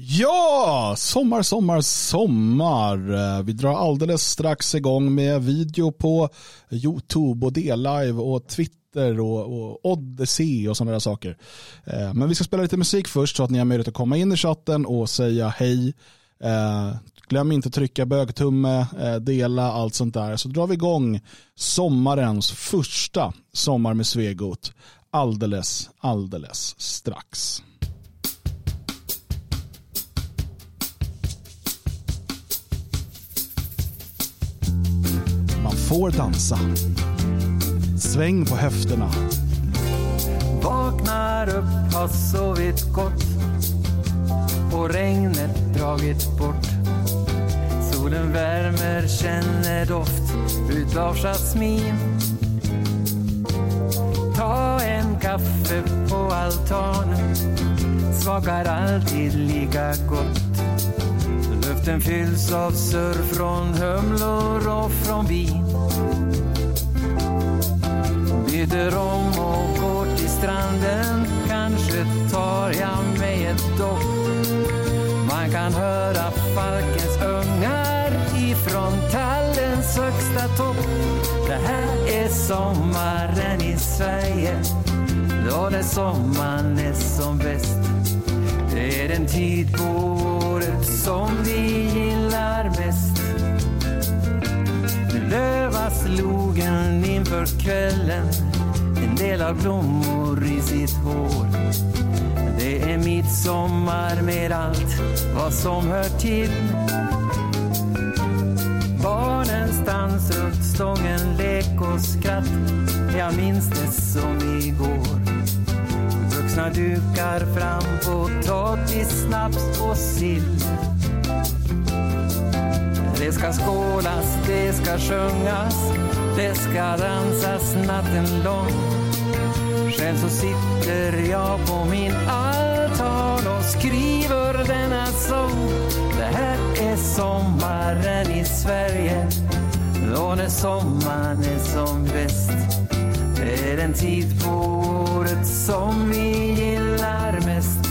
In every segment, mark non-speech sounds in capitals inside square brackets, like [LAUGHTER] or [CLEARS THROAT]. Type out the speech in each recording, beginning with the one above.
Ja, sommar, sommar, sommar. Eh, vi drar alldeles strax igång med video på YouTube och D-Live och Twitter och, och Odyssey och sådana där saker. Eh, men vi ska spela lite musik först så att ni har möjlighet att komma in i chatten och säga hej. Eh, glöm inte att trycka bögtumme, dela allt sånt där. Så drar vi igång sommarens första Sommar med Svegot alldeles, alldeles strax. Man får dansa. Sväng på höfterna. Vaknar upp, har sovit gott och regnet dragit bort. Solen värmer, känner doft utav jasmin. Ta en kaffe på altanen, smakar alltid lika gott. Luften fylls av surr från humlor och från bin. Byter om och går till stranden. Kanske tar jag mig ett dopp. Man kan höra falkens ungar ifrån tallens högsta topp. Det här är sommaren i Sverige. Då det sommaren är som bäst. Det är den tid på året som vi gillar mest. Nu lövas logen inför kvällen en del av blommor i sitt hår. Det är midsommar med allt vad som hör till. Barnens dans runt stången, lek och skratt. Jag minns det som igår. Vuxna dukar fram potatis, snaps och sill. Det ska skålas, det ska sjungas, det ska dansas natten lång. Själv så sitter jag på min altan och skriver denna sång. Det här är sommaren i Sverige, då när sommaren är som bäst. Det är en tid på ordet som vi gillar mest.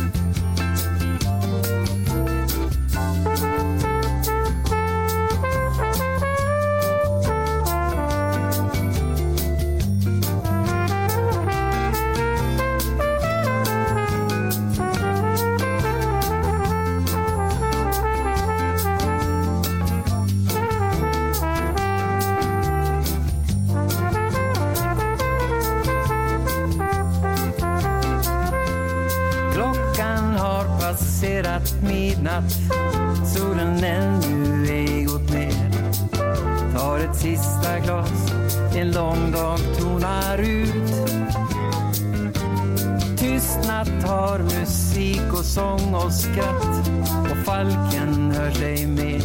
Och skratt och falken hör sig mer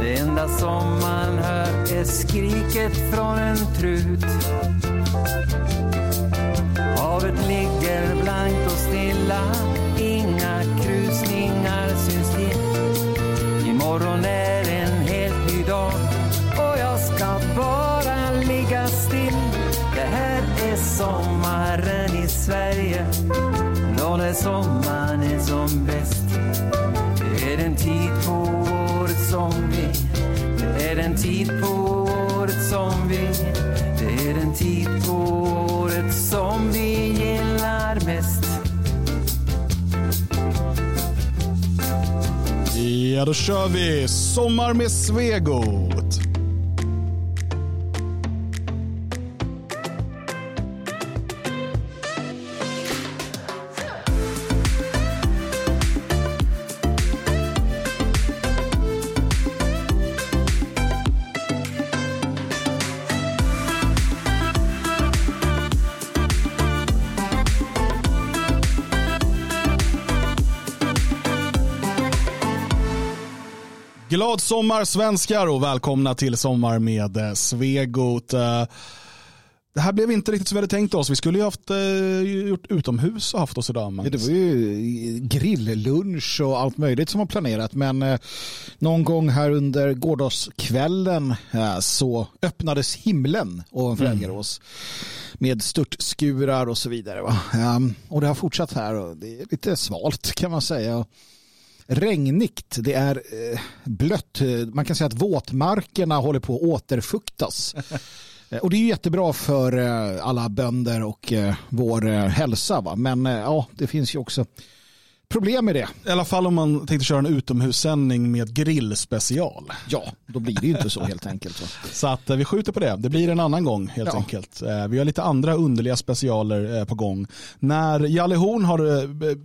Det enda som man hör är skriket från en trut. Havet ligger blankt och stilla. Inga krusningar syns till. Imorgon är en helt ny dag och jag ska bara ligga still. Det här är sommaren i Sverige. Då när sommaren som bäst. Det är den tid på året som vi. Det är den tid på året som vi. Det är den tid på året som vi gillar mest. Ja, då kör vi. Sommar med Svegot. Glad sommar svenskar och välkomna till Sommar med eh, Svegot. Eh, det här blev inte riktigt som vi hade tänkt oss. Vi skulle ju haft eh, gjort utomhus och haft oss idag. Men... Det var ju grilllunch och allt möjligt som var planerat. Men någon gång här under gårdagskvällen så öppnades himlen ovanför mm. Elgarås med störtskurar och så vidare. Va? och det har fortsatt här och det är lite svalt kan man säga. Regnigt, det är eh, blött. Man kan säga att våtmarkerna håller på att återfuktas. [LAUGHS] Eh, och det är ju jättebra för eh, alla bönder och vår hälsa. Va? Men ja, det finns ju också problem med det. I alla fall om man tänkte köra en utomhussändning med grillspecial. Ja, då blir det ju inte så helt enkelt. Va? Så att vi skjuter på det. Det blir en annan gång helt ja. enkelt. Vi har lite andra underliga specialer på gång. När Jalle Horn har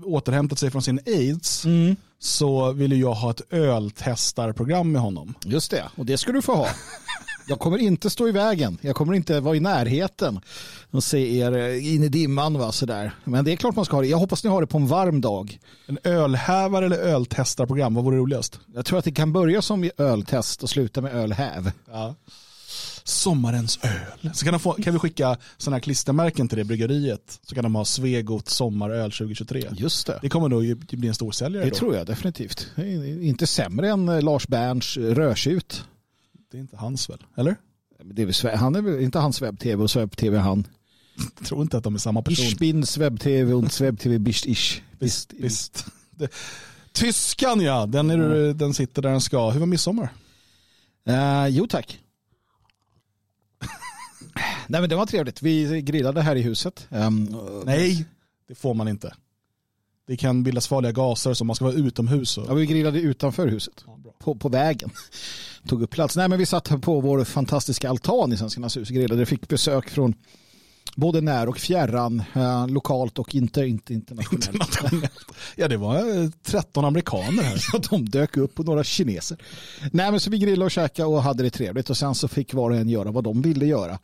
återhämtat sig från sin aids mm. så vill jag ha ett öltestarprogram med honom. Just det, och det ska du få ha. [LAUGHS] Jag kommer inte stå i vägen. Jag kommer inte vara i närheten och se er eh, in i dimman. Va, sådär. Men det är klart man ska ha det. Jag hoppas ni har det på en varm dag. En ölhävare eller öltestarprogram, vad vore roligast? Jag tror att det kan börja som öltest och sluta med ölhäv. Ja. Sommarens öl. Så kan, få, kan vi skicka sådana här klistermärken till det bryggeriet. Så kan de ha Svegot sommaröl 2023. Just det. Det kommer nog bli en storsäljare. Det då. tror jag definitivt. Inte sämre än eh, Lars Berns rödtjut. Det är inte hans väl? Eller? Det är väl, han är väl inte hans webb-tv och webb-tv han. Jag tror inte att de är samma person. Ich bin webb-tv und webb-tv bist ich. Bist, bist. Tyskan ja, den, är, mm. den sitter där den ska. Hur var midsommar? Uh, jo tack. Nej men det var trevligt. Vi grillade här i huset. Um, Nej, det får man inte. Det kan bildas farliga gaser så man ska vara utomhus. Och... Ja, vi grillade utanför huset. Ja, på, på vägen. [LAUGHS] Tog upp plats. Nej, men vi satt på vår fantastiska altan i Svenskarnas hus och grillade. Fick besök från både när och fjärran, eh, lokalt och inte, inte internationellt. internationellt. Ja, det var 13 eh, amerikaner här. [LAUGHS] ja, de dök upp och några kineser. Nej, men så vi grillade och käkade och hade det trevligt och sen så fick var och en göra vad de ville göra.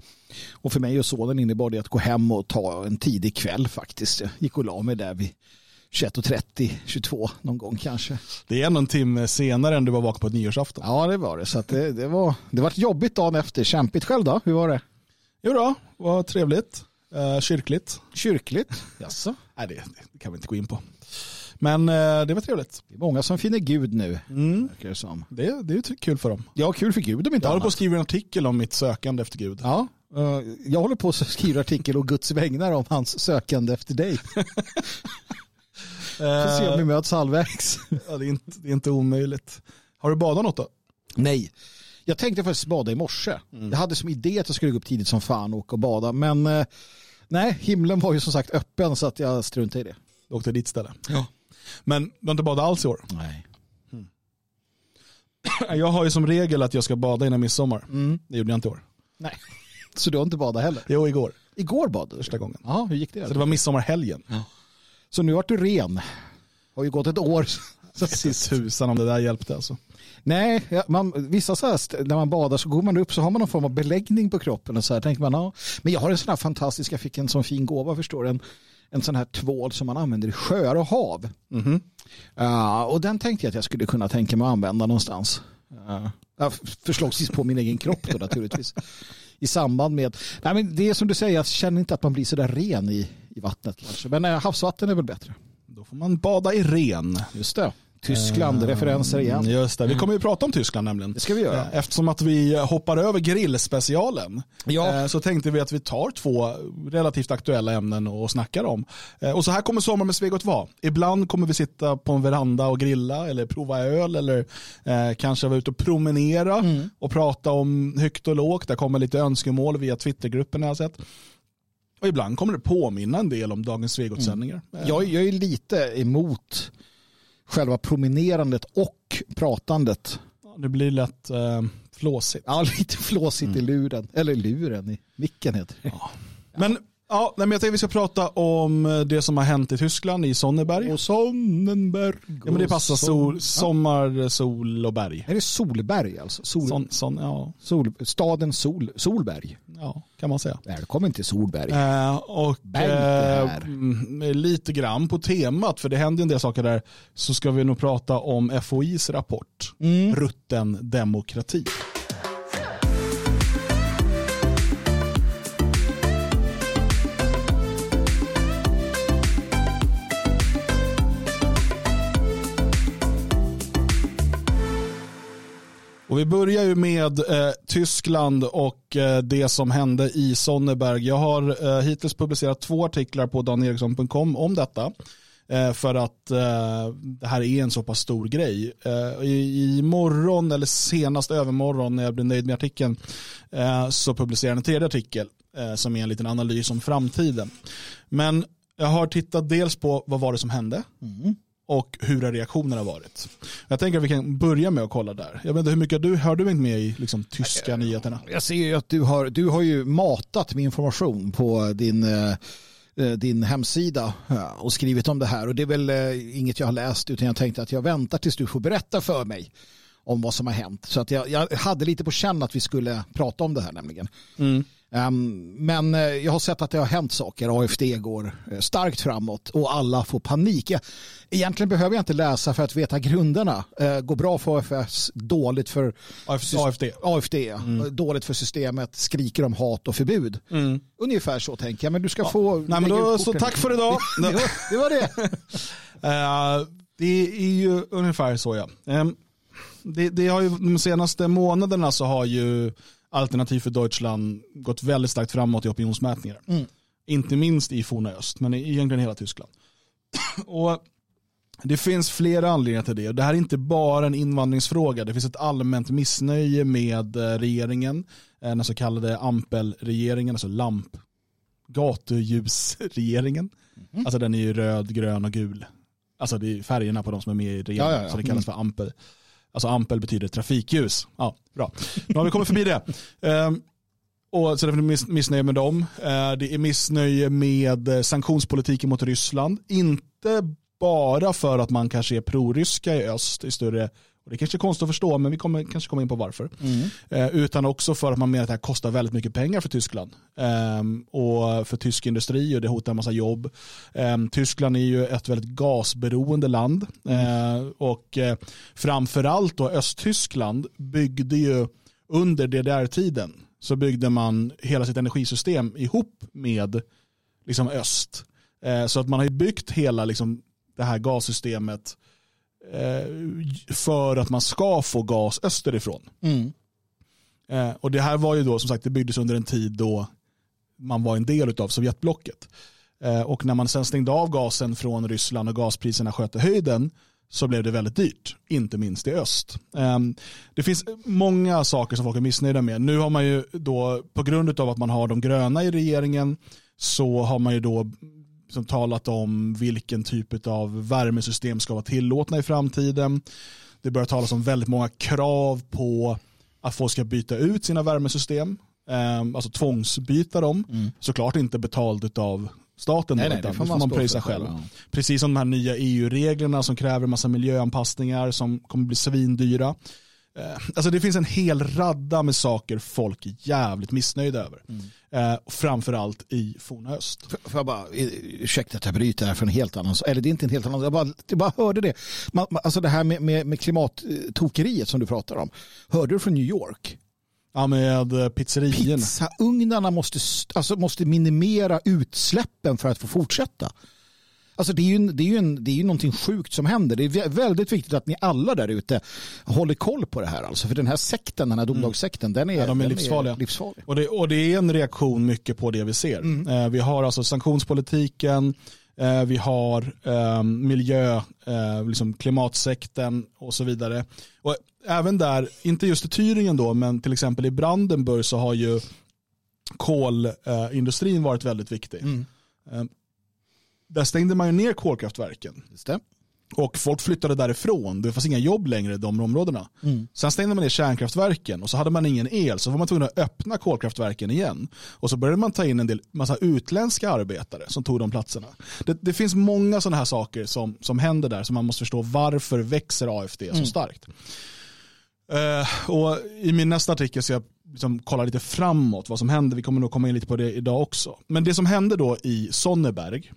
Och för mig och sonen innebar det att gå hem och ta en tidig kväll faktiskt. Jag gick och la mig där vid 21.30, 22 någon gång kanske. Det är ändå en timme senare än du var vaken på nyårsafton. Ja, det var det. Så det, det, var, det var jobbigt dagen efter. Kämpigt själv då? Hur var det? Jo då, var trevligt. Uh, kyrkligt. Kyrkligt? Jaså? Nej, det, det, kan vi inte gå in på. Men uh, det var trevligt. Det är många som finner Gud nu. Mm. Det, som. det, det är kul för dem. Ja, kul för Gud om inte Jag håller på att skriva en artikel om mitt sökande efter Gud. Ja, uh, jag håller på att skriva artikel och Guds vägnar om hans sökande efter dig. [LAUGHS] Får se om vi eh, möts halvvägs. ja, det, är inte, det är inte omöjligt. Har du badat något då? Nej. Jag tänkte faktiskt bada i morse. Mm. Jag hade som idé att jag skulle gå upp tidigt som fan och åka och bada. Men eh, nej, himlen var ju som sagt öppen så att jag struntade i det. Du åkte dit istället? Ja. Men du har inte badat alls i år? Nej. Mm. [CLEARS THROAT] Jag har ju som regel att jag ska bada innan midsommar. Mm. Det gjorde jag inte i år. Nej. [LAUGHS] Så du har inte badat heller? Jo, igår. Igår badade du? Första gången. Ja, hur gick det? Så det var midsommarhelgen. Ja. Så nu vart du ren. Har ju gått ett år [LAUGHS] sist. Tusan om det där hjälpte alltså. Nej, man, vissa så här, när man badar så går man upp så har man någon form av beläggning på kroppen och så här tänker man, ja. Men jag har en sån här fantastisk, jag fick en sån fin gåva förstår du, en, en sån här tvål som man använder i sjöar och hav. Mm -hmm. uh, och den tänkte jag att jag skulle kunna tänka mig att använda någonstans. Uh, förslagsvis på min egen kropp då naturligtvis. I samband med, nej men det är som du säger, jag känner inte att man blir så där ren i, i vattnet kanske. Men eh, havsvatten är väl bättre. Då får man bada i ren. Just det. Tyskland, uh, referenser igen. Just det, vi kommer ju prata om Tyskland nämligen. Det ska vi göra. Eh, eftersom att vi hoppar över grillspecialen ja. Så tänkte vi att vi tar två relativt aktuella ämnen och snackar om. Och så här kommer Sommar med Svegot vara. Ibland kommer vi sitta på en veranda och grilla eller prova öl eller eh, kanske vara ute och promenera mm. och prata om högt och lågt. Det kommer lite önskemål via Twittergruppen jag har sett. Och ibland kommer det påminna en del om dagens Svegot-sändningar. Mm. Jag, jag är lite emot själva promenerandet och pratandet. Det blir lätt eh, flåsigt. Ja, [LAUGHS] lite flåsigt mm. i luren. Eller luren, i micken heter det. Ja. Men Ja, men jag tänkte vi ska prata om eh, det som har hänt i Tyskland, i Sonneberg. Och Sonnenberg. Ja, men det passar sol, sommar, sol och berg. Är det Solberg alltså? Sol, son, son, ja. sol, staden sol, Solberg. Ja, kan man säga. Välkommen till Solberg. Eh, och eh, lite grann på temat, för det händer en del saker där, så ska vi nog prata om FOIs rapport, mm. Rutten demokrati. Och vi börjar ju med eh, Tyskland och eh, det som hände i Sonneberg. Jag har eh, hittills publicerat två artiklar på daneriksson.com om detta. Eh, för att eh, det här är en så pass stor grej. Eh, i, I morgon eller senast övermorgon när jag blir nöjd med artikeln eh, så publicerar jag en tredje artikel eh, som är en liten analys om framtiden. Men jag har tittat dels på vad var det som hände mm och hur har reaktionerna varit. Jag tänker att vi kan börja med att kolla där. Jag vet inte hur mycket du, har du hängt med i liksom, tyska nyheterna? Jag ser ju att du har, du har ju matat med information på din, eh, eh, din hemsida ja, och skrivit om det här. Och det är väl eh, inget jag har läst utan jag tänkte att jag väntar tills du får berätta för mig om vad som har hänt. Så att jag, jag hade lite på känn att vi skulle prata om det här nämligen. Um, men eh, jag har sett att det har hänt saker. AFD går eh, starkt framåt och alla får panik. Egentligen behöver jag inte läsa för att veta grunderna. Uh, går bra för AFS, dåligt för AFD. AFD ja. dåligt för systemet, skriker om hat och förbud. Ungefär så tänker jag, men du ska få... Nej, men då, så tack för idag. [LAUGHS] det, var, det var det. [LAUGHS] Eh, det är ju ungefär så ja. Ehm, det, det har ju, de senaste månaderna så har ju Alternativ för Deutschland gått väldigt starkt framåt i opinionsmätningar. Inte minst i forna öst, men egentligen hela Tyskland. [CLEARS THROAT] Och det finns flera anledningar till det. Det här är inte bara en invandringsfråga. Det finns ett allmänt missnöje med eh, regeringen, eh, den så kallade Ampel-regeringen, alltså LAMP, gatuljusregeringen. Alltså den är ju röd, grön och gul. Alltså det är färgerna på de som är med i regeringen. Ja, ja, ja. Så det kallas för Ampel. Alltså Ampel betyder trafikljus. Ja, bra. Nu har vi kommit förbi det. Ehm, och så det är miss, missnöje med dem. Eh, det är missnöje med eh, sanktionspolitiken mot Ryssland. Inte bara för att man kanske är proryska i öst i större, och det kanske är konstigt att förstå, men vi kommer kanske komma in på varför. Eh, utan också för att man menar att det här kostar väldigt mycket pengar för Tyskland. Ehm, och för tysk industri och det hotar en massa jobb. Ehm, Tyskland är ju ett väldigt gasberoende land. Eh, och eh, framförallt då Östtyskland byggde ju under DDR-tiden så byggde man hela sitt energisystem ihop med liksom öst. Eh, så att man har ju byggt hela liksom, det här gassystemet eh, för att man ska få gas österifrån. Mm. Eh, och det här var ju då som sagt, det byggdes under en tid då man var en del av Sovjetblocket. Eh, och när man sen stängde av gasen från Ryssland och gaspriserna sköt i höjden så blev det väldigt dyrt, inte minst i öst. Eh, det finns många saker som folk är missnöjda med. Nu har man ju då, på grund av att man har de gröna i regeringen, så har man ju då som talat om vilken typ av värmesystem ska vara tillåtna i framtiden. Det börjar talas om väldigt många krav på att folk ska byta ut sina värmesystem, eh, alltså tvångsbyta dem. Såklart inte betalt av staten, Nej, då, nej, det får man man pröjsa själv. ja. Precis som de här nya EU-reglerna som kräver massa miljöanpassningar som kommer bli svindyra. Eh, Alltså det finns en hel radda med saker folk är jävligt missnöjda över. Eh, framförallt i forna öst. Får får jag bara, ursäkta att jag bryter här för en helt annan, eller det är inte en helt annan, jag bara, jag bara hörde det. Man, man- alltså det här med, med, med klimattokeriet som du pratar om, hörde du från New York? Ja, med eh, pizzerierna. Pizzaugnarna måste, st- alltså måste minimera utsläppen för att få fortsätta. Alltså det är, ju, det, är ju en, det är ju någonting sjukt som händer. Det är vä- väldigt viktigt att ni alla där ute håller koll på det här. Alltså. För den här sekten, den här domedagssekten, den är, Mm. Ja, de är den livsfarliga. livsfarlig. Och det, och det är en reaktion mycket på det vi ser. Mm. Eh, vi har alltså sanktionspolitiken, eh, vi har eh, miljö, eh, liksom klimatsekten och så vidare. Och även där, inte just i Thüringen då, men till exempel i Brandenburg så har ju kolindustrin varit väldigt viktig. Mm. Där stängde man ju ner kolkraftverken. Just det. Och folk flyttade därifrån. Det fanns inga jobb längre i de områdena. Mm. Sen stängde man ner kärnkraftverken och så hade man ingen el. Så var man tvungen att öppna kolkraftverken igen. Och så började man ta in en del massa utländska arbetare som tog de platserna. Det, det finns många sådana här saker som, som händer där. Så man måste förstå varför växer AFD så starkt. Eh, och I min nästa artikel så jag liksom kollar lite framåt vad som händer. Vi kommer nog komma in lite på det idag också. Men det som hände då i Sonneberg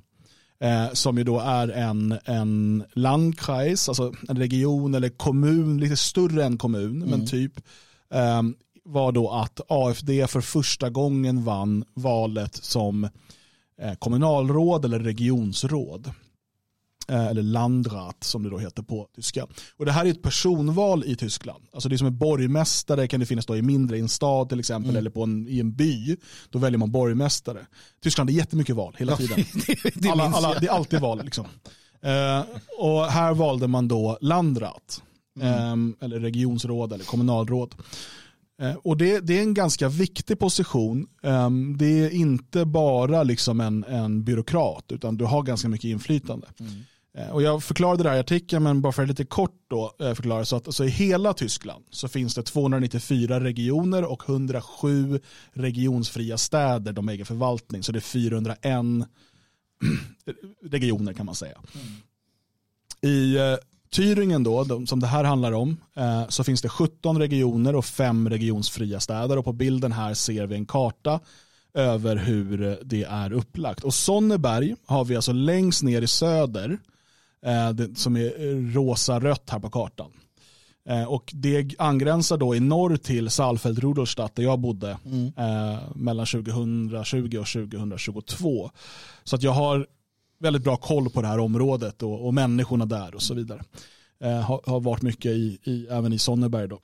eh, som ju då är en, en landkreis, alltså en region eller kommun, lite större än kommun, men typ, eh, var då att AFD för första gången vann valet som eh, kommunalråd eller regionsråd. Eh, eller landrat som det då heter på tyska. Och det här är ett personval i Tyskland. Alltså det är som en borgmästare kan det finnas då i mindre i en stad till exempel eller på en, i en by. Då väljer man borgmästare. Tyskland är jättemycket val hela tiden [LAUGHS] det alla, alla, det är alltid val. Liksom. Eh, och här valde man då landrat. Eh, eller regionsråd eller kommunalråd. Eh, och det, det, är en ganska viktig position. Eh, det är inte bara liksom en, en byråkrat utan du har ganska mycket inflytande. Mm. Eh, och jag förklarade det här i artikeln men bara för att lite kort då eh, förklara så att alltså i hela Tyskland så finns det 294 regioner och 107 regionsfria städer de äger förvaltning så det är 401 [CLEARS THROAT] regioner kan man säga. Mm. I eh, Thüringen då, som det här handlar om, eh, så finns det 17 regioner och 5 regionsfria städer och på bilden här ser vi en karta över hur det är upplagt. Och Sonneberg har vi alltså längst ner i söder, som är rosa-rött här på kartan. Eh, och det angränsar då i norr till Saalfeld-Rudolstadt där jag bodde mm. mellan 2020 och 2022. Så att jag har väldigt bra koll på det här området och, och människorna där och så vidare. Eh, har, har, varit mycket i, i, även i Sonneberg. Då.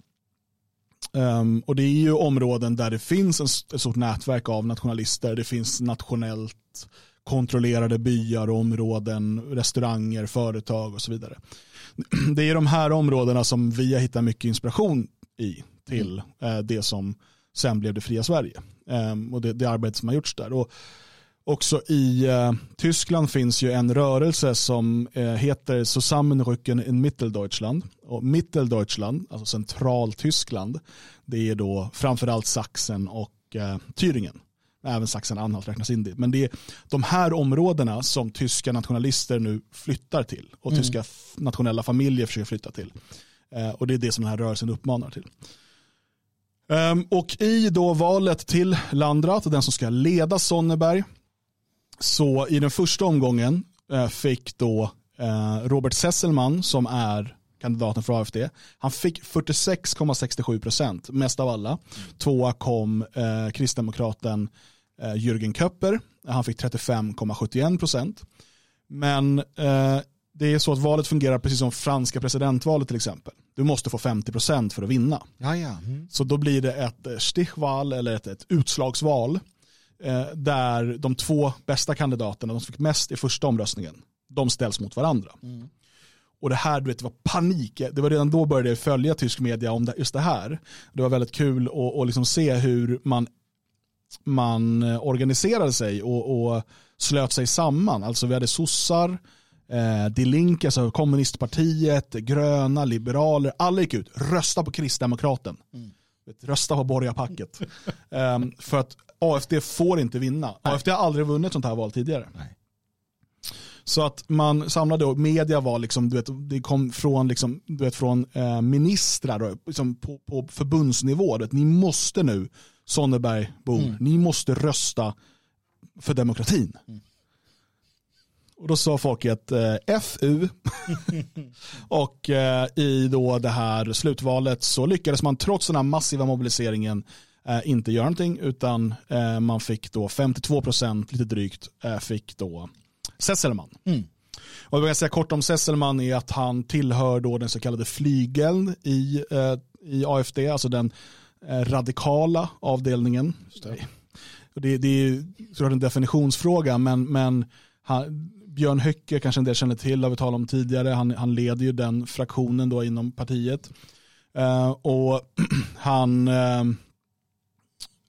Um, och det är ju områden där det finns en, ett stort nätverk av nationalister. Det finns nationellt kontrollerade byar och områden, restauranger, företag och så vidare. [CLEARS THROAT] Det är de här områdena som vi har hittat mycket inspiration i till mm. eh, det som sen blev det fria Sverige. Um, och det, det arbete som har gjorts där. Och Också i uh, Tyskland finns ju en rörelse som uh, heter Zusammenrücken in Mitteldeutschland. Och Mitteldeutschland, alltså centraltyskland, det är då framförallt Sachsen och Thüringen. Även Sachsen-Anhalt räknas in dit. Men det är de här områdena som tyska nationalister nu flyttar till och mm. tyska nationella familjer försöker flytta till. och det är det som den här rörelsen uppmanar till. Um, och i då valet till Landrat, den som ska leda Sonneberg, så i den första omgången eh, fick då eh, Robert Sesselman som är kandidaten för AFD. Han fick 46,67 procent, mest av alla. Tvåa kom eh, kristdemokraten eh, Jürgen Köpper. Han fick 35,71 procent. Men eh, det är så att valet fungerar precis som franska presidentvalet till exempel. Du måste få 50 procent för att vinna. Ja, ja. Mm. Så då blir det ett eh, stichval eller ett, ett utslagsval eh, där de två bästa kandidaterna, de som fick mest i första omröstningen, de ställs mot varandra. Mm. Och det här, du vet, det var panik. Det var redan då började jag följa tysk media om just det här. Det var väldigt kul att liksom se hur man, man eh, organiserade sig och, och slöt sig samman. Alltså vi hade sossar, eh, Die alltså kommunistpartiet, gröna, liberaler, alla gick ut, rösta på kristdemokraten. Mm. Rösta på borgarpacket. um, [LAUGHS] för att AFD får inte vinna. Nej. AFD har aldrig vunnit sånt här val tidigare. Nej. Så att man samlade och media var liksom, du vet, det kom från, liksom, du vet, från eh, ministrar och, liksom, på, på förbundsnivå. Vet, ni måste nu, Sonnebergbor, mm. ni måste rösta för demokratin. Mm. Och då sa folket eh, FU. [LAUGHS] och eh, i då det här slutvalet så lyckades man trots den här massiva mobiliseringen eh, inte göra någonting utan eh, man fick då 52 procent, lite drygt, eh, fick då Sesselman. Mm. Och vad jag säga kort om Sesselman är att han tillhör då den så kallade flygeln i, eh, i AFD, alltså den radikala avdelningen. Det. Det, det är såklart en definitionsfråga men, men han, Björn Höcke kanske en del känner till, har vi talat om tidigare. Han, han leder ju den fraktionen då inom partiet. Uh, och [CLEARS THROAT] han, uh,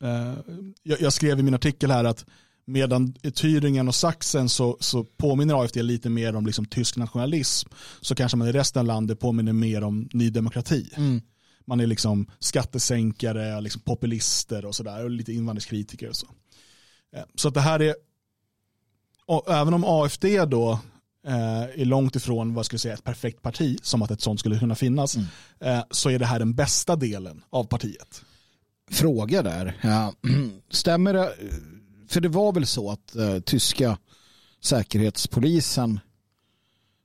uh, jag, jag, skrev i min artikel här att medan i Thüringen och Sachsen så, så påminner AFD lite mer om liksom tysk nationalism så kanske man i resten av landet påminner mer om ny demokrati. Mm. Man är liksom skattesänkare, liksom populister och sådär och lite invandringskritiker och så. Så att det här är även om AFD då eh, är långt ifrån vad skulle säga, ett perfekt parti, som att ett sånt skulle kunna finnas, mm. eh, så är det här den bästa delen av partiet. Fråga där. Ja. [CLEARS THROAT] Stämmer det? För det var väl så att eh, tyska säkerhetspolisen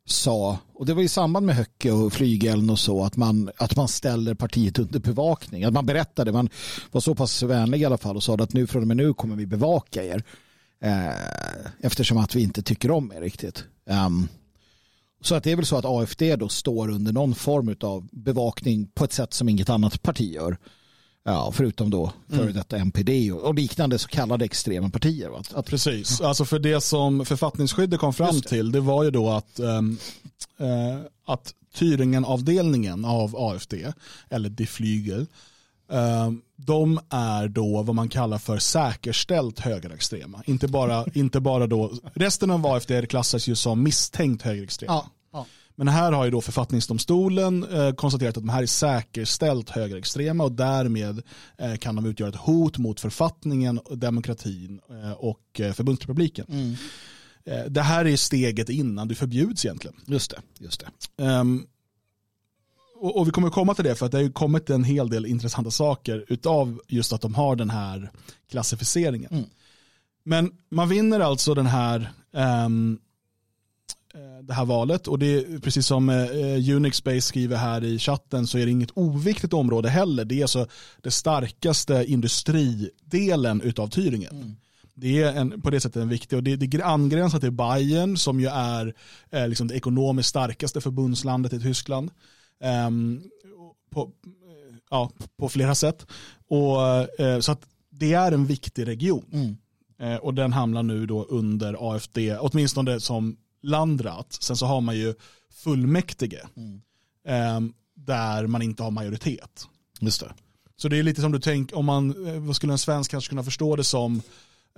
sa, och det var i samband med Höcke och flygeln och så, att man, att man ställer partiet under bevakning. Att man berättade, man var så pass vänlig i alla fall och sa att nu från och med nu kommer vi bevaka er. Eh, eftersom att vi inte tycker om er riktigt. Um, så att det är väl så att AFD då står under någon form av bevakning på ett sätt som inget annat parti gör. Ja, förutom då före detta MPD och, liknande så kallade extrema partier. Va? Att, Precis, alltså för det som författningsskyddet kom fram det. till det var ju då att, um, uh, att Thüringen-avdelningen av AFD, eller Die Flügel, um, de är då vad man kallar för säkerställt högerextrema. Inte bara, inte bara då, resten av AFD klassas ju som misstänkt högerextrema. ja. Men här har ju då författningsdomstolen eh, konstaterat att de här är säkerställt högerextrema och därmed eh, kan de utgöra ett hot mot författningen, demokratin eh, och förbundsrepubliken. Mm. Det här är steget innan du förbjuds egentligen. Just det. Just det. Ehm, och, och vi kommer komma till det för att det har ju kommit en hel del intressanta saker utav just att de har den här klassificeringen. Mm. Men man vinner alltså den här eh, det här valet och det är precis som eh, Unix Space skriver här i chatten så är det inget oviktigt område heller. Det är alltså det starkaste industridelen utav Thüringen. Det är en, på det sättet en viktig och det, det angränsar till Bayern som ju är eh, liksom det ekonomiskt starkaste förbundslandet i Tyskland. Ehm, på, eh, ja, på flera sätt. Och, eh, så att det är en viktig region. Mm. Eh, och den hamnar nu då under AFD, åtminstone som landrat. Sen så har man ju fullmäktige Mm. ehm, där man inte har majoritet. Just det. Så det är lite som du tänker, om man, eh, vad skulle en svensk kanske kunna förstå det som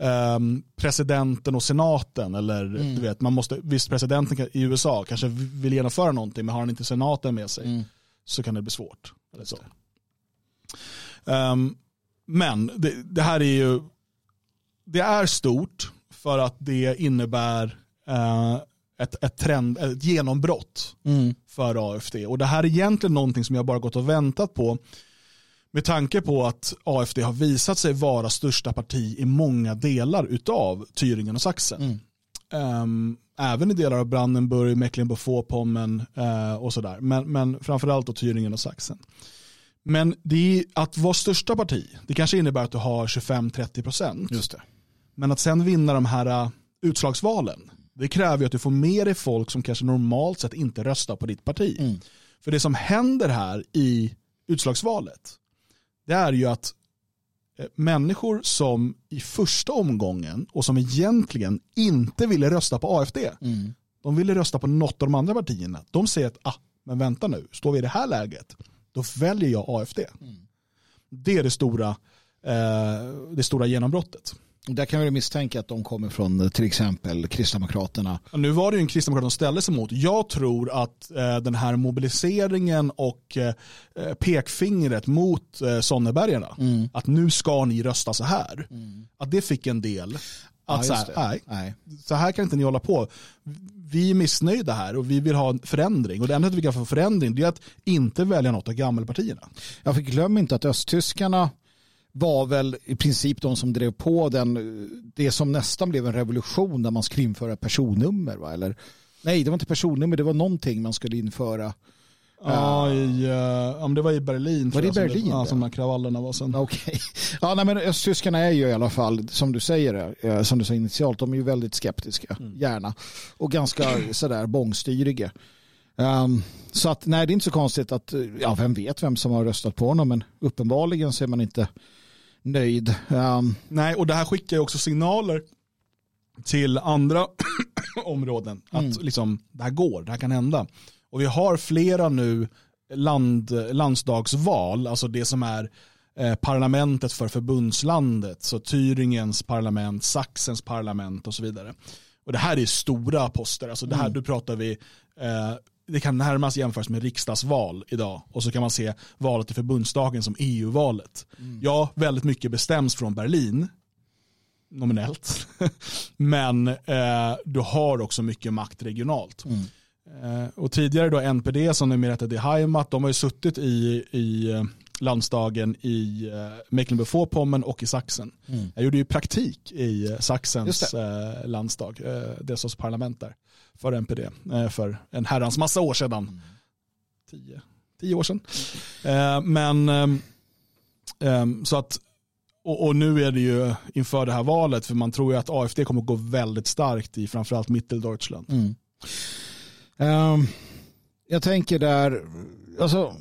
ehm, presidenten och senaten eller Mm. du vet, man måste, visst presidenten i USA kanske vill genomföra någonting men har han inte senaten med sig Mm. så kan det bli svårt. Eller så. Ehm, men det, det här är ju, det är stort för att det innebär eh, ett, ett, trend, ett genombrott Mm. för AFD. Och det här är egentligen någonting som jag bara gått och väntat på med tanke på att AFD har visat sig vara största parti i många delar utav Thüringen och Sachsen. Mm. Ehm, även i delar av Brandenburg, Mecklenburg-Vorpommern eh, och sådär. Men, men framförallt då Thüringen och Sachsen. Men det är att vara största parti, det kanske innebär att du har 25-30 procent. Men att sen vinna de här uh, utslagsvalen, det kräver ju att du får med dig folk som kanske normalt sett inte röstar på ditt parti. Mm. För det som händer här i utslagsvalet, det är ju att eh, människor som i första omgången och som egentligen inte ville rösta på AFD, Mm. de ville rösta på något av de andra partierna. De säger att, ah, men vänta nu, står vi i det här läget, då väljer jag AFD. Det är det stora, eh, det stora genombrottet. Där kan vi misstänka att de kommer från eh, till exempel Kristdemokraterna. Nu var det ju en kristdemokrat som ställde sig mot. Jag tror att eh, den här mobiliseringen och eh, pekfingret mot eh, Sonnebergarna, Mm. att nu ska ni rösta så här, att det fick en del att Ja, så, här, nej, Nej. så här kan inte ni hålla på. Vi är missnöjda här och vi vill ha en förändring. Och det enda vi kan få förändring det är att inte välja något av gammelpartierna. Jag fick glöm inte att östtyskarna var väl i princip de som drev på den, det som nästan blev en revolution där man skulle införa personnummer. Va? Eller, nej, det var inte personnummer, det var någonting man skulle införa. Ja, i, eh, om det var i Berlin. tror det i jag, som Berlin, Ja, det? som de här kravallerna var sen. Okej. Ja, nej, men östtyskarna är ju i alla fall, som du säger, eh, som du sa initialt, de är ju väldigt skeptiska, gärna. Och ganska sådär bångstyriga. Um, så att nej, det är inte så konstigt att, ja, vem vet vem som har röstat på honom, men uppenbarligen så är man inte nöjd. Um, Nej, och det här skickar ju också signaler till andra [COUGHS] områden. Att Mm. liksom, det här går, det här kan hända. Och vi har flera nu land, landsdagsval, alltså det som är eh, parlamentet för förbundslandet. Så Thüringens parlament, Sachsens parlament och så vidare. Och det här är stora poster. Alltså det här, Mm. då pratar vi, eh, det kan närmast jämföras med riksdagsval idag. Och så kan man se valet till förbundsdagen som EU-valet. Ja, väldigt mycket bestäms från Berlin, nominellt. [LAUGHS] Men eh, du har också mycket makt regionalt. Mm. Eh, och tidigare då NPD som numera heter Die Heimat, de har ju suttit i, i eh, landsdagen i eh, Mecklenburg-Vorpommern och i Sachsen. Mm. Jag gjorde ju praktik i eh, Sachsens eh, landsdag, eh, deras parlament där, för NPD, eh, för en herrans massa år sedan. Tio, tio år sedan. Eh, men ehm, så att och, nu är det ju inför det här valet, för man tror ju att AFD kommer att gå väldigt starkt i framförallt Mitteldeutschland. Mm. Ehm, jag tänker där, alltså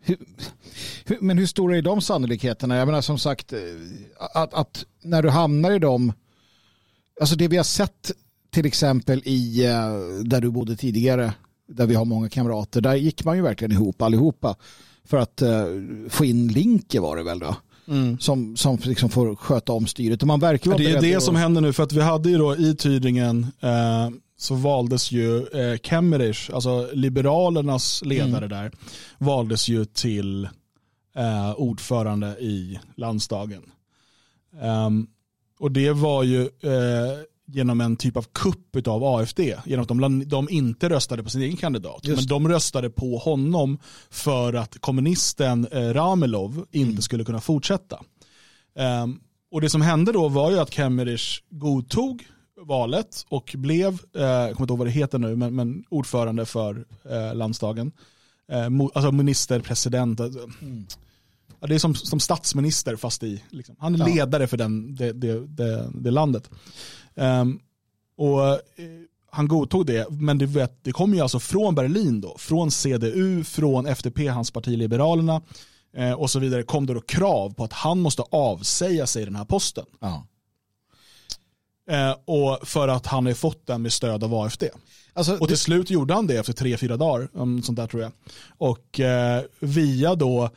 hur, hur, men hur stora är de sannolikheterna? Jag menar som sagt eh, att, att när du hamnar i dem, alltså det vi har sett till exempel i eh, där du bodde tidigare, där vi har många kamrater, där gick man ju verkligen ihop allihopa för att uh, få in Linke var det väl då? Mm. Som, som liksom får sköta om styret. Och man verkar ja, det är det och... som händer nu för att vi hade ju då i Tydingen eh, så valdes ju eh, Kemmerich, alltså Liberalernas ledare mm. där, valdes ju till eh, ordförande i landsdagen. Um, och det var ju eh, genom en typ av kupp av AFD. Genom att de, de inte röstade på sin egen kandidat. Just. Men de röstade på honom för att kommunisten eh, Ramelov inte mm. skulle kunna fortsätta. Um, och det som hände då var ju att Kemmerich godtog valet och blev, eh, jag kommer inte ihåg vad det heter nu, men, men ordförande för eh, landsdagen. Eh, mo, alltså ministerpresident. Mm. Ja, det är som, som statsminister fast i, liksom. han är ja. ledare för den, det, det, det, det landet. Um, och eh, han godtog det, men det, vet, det kom ju alltså från Berlin då, från CDU, från FDP, hans parti Liberalerna eh, och så vidare, kom det då krav på att han måste avsäga sig den här posten. Ja. Eh, och för att han har fått den med stöd av AFD. Alltså, och till det... slut gjorde han det efter tre, fyra dagar, sånt där tror jag. Och eh, via då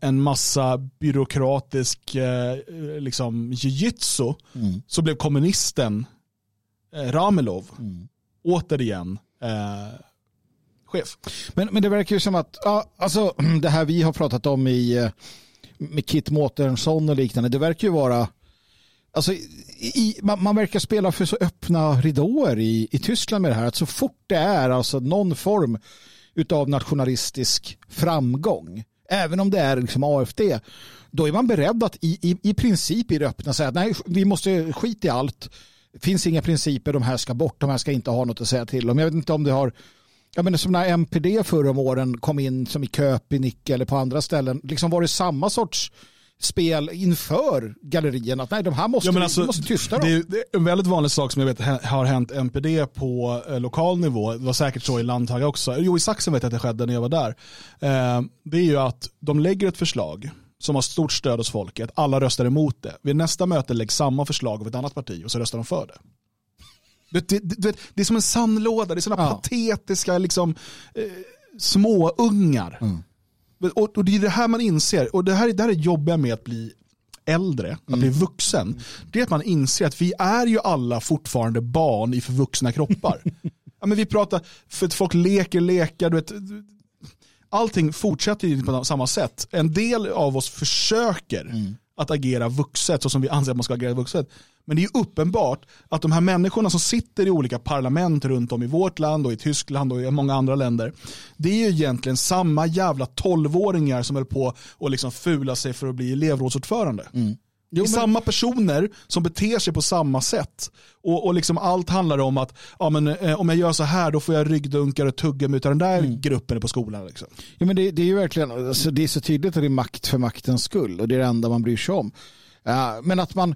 en massa byråkratisk eh, liksom jiu-jitsu mm. så blev kommunisten eh, Ramelov mm. återigen eh, chef. Men, men det verkar ju som att, ja, alltså [CLEARS THROAT] det här vi har pratat om i eh, med Kit Mårtensson och liknande, det verkar ju vara Alltså, i, man, man, verkar spela för så öppna ridåer i, i Tyskland med det här. Att så fort det är alltså någon form av nationalistisk framgång även om det är liksom AFD, då är man beredd att i, i, i princip i det öppna säga att nej, vi måste skita i allt. Det finns inga principer, de här ska bort, de här ska inte ha något att säga till om. Jag vet inte om det har, jag menar som när MPD förra om åren kom in som i Köpenick eller på andra ställen, liksom var det samma sorts spel inför gallerierna. Att nej, de här måste, ja, alltså, måste tysta dem. Det är en väldigt vanlig sak som jag vet har hänt MPD på eh, lokal nivå. Det var säkert så i Landtag också. Jo, i Saxen vet jag att det skedde när jag var där. Eh, det är ju att de lägger ett förslag som har stort stöd hos folket. Alla röstar emot det. Vid nästa möte läggs samma förslag av ett annat parti och så röstar de för det. Det, det, det, det är som en sandlåda, det är sådana ja. patetiska liksom, eh, småungar. Mm och, och, det är det här man inser, och det här, det här är jobbiga med att bli äldre, att bli mm. vuxen. Det är att man inser att vi är ju alla fortfarande barn i förvuxna kroppar. [LAUGHS] ja, men vi pratar, för att folk leker lekar, du vet, allting fortsätter ju på samma sätt. En del av oss försöker mm att agera vuxet så som vi anser att man ska agera vuxet. Men det är uppenbart att de här människorna som sitter i olika parlament runt om i vårt land och i Tyskland och i många andra länder. Det är ju egentligen samma jävla tolvåringar som är på att liksom fula sig för att bli elevrådsordförande. Mm. Det är samma personer som beter sig på samma sätt. Och, och liksom allt handlar om att ja, men, eh, om jag gör så här då får jag ryggdunkar och tuggummi utav den där mm. gruppen på skolan. Liksom. Ja, men det, det är ju verkligen, alltså, det är så tydligt att det är makt för maktens skull och det är det enda man bryr sig om. Uh, men att man,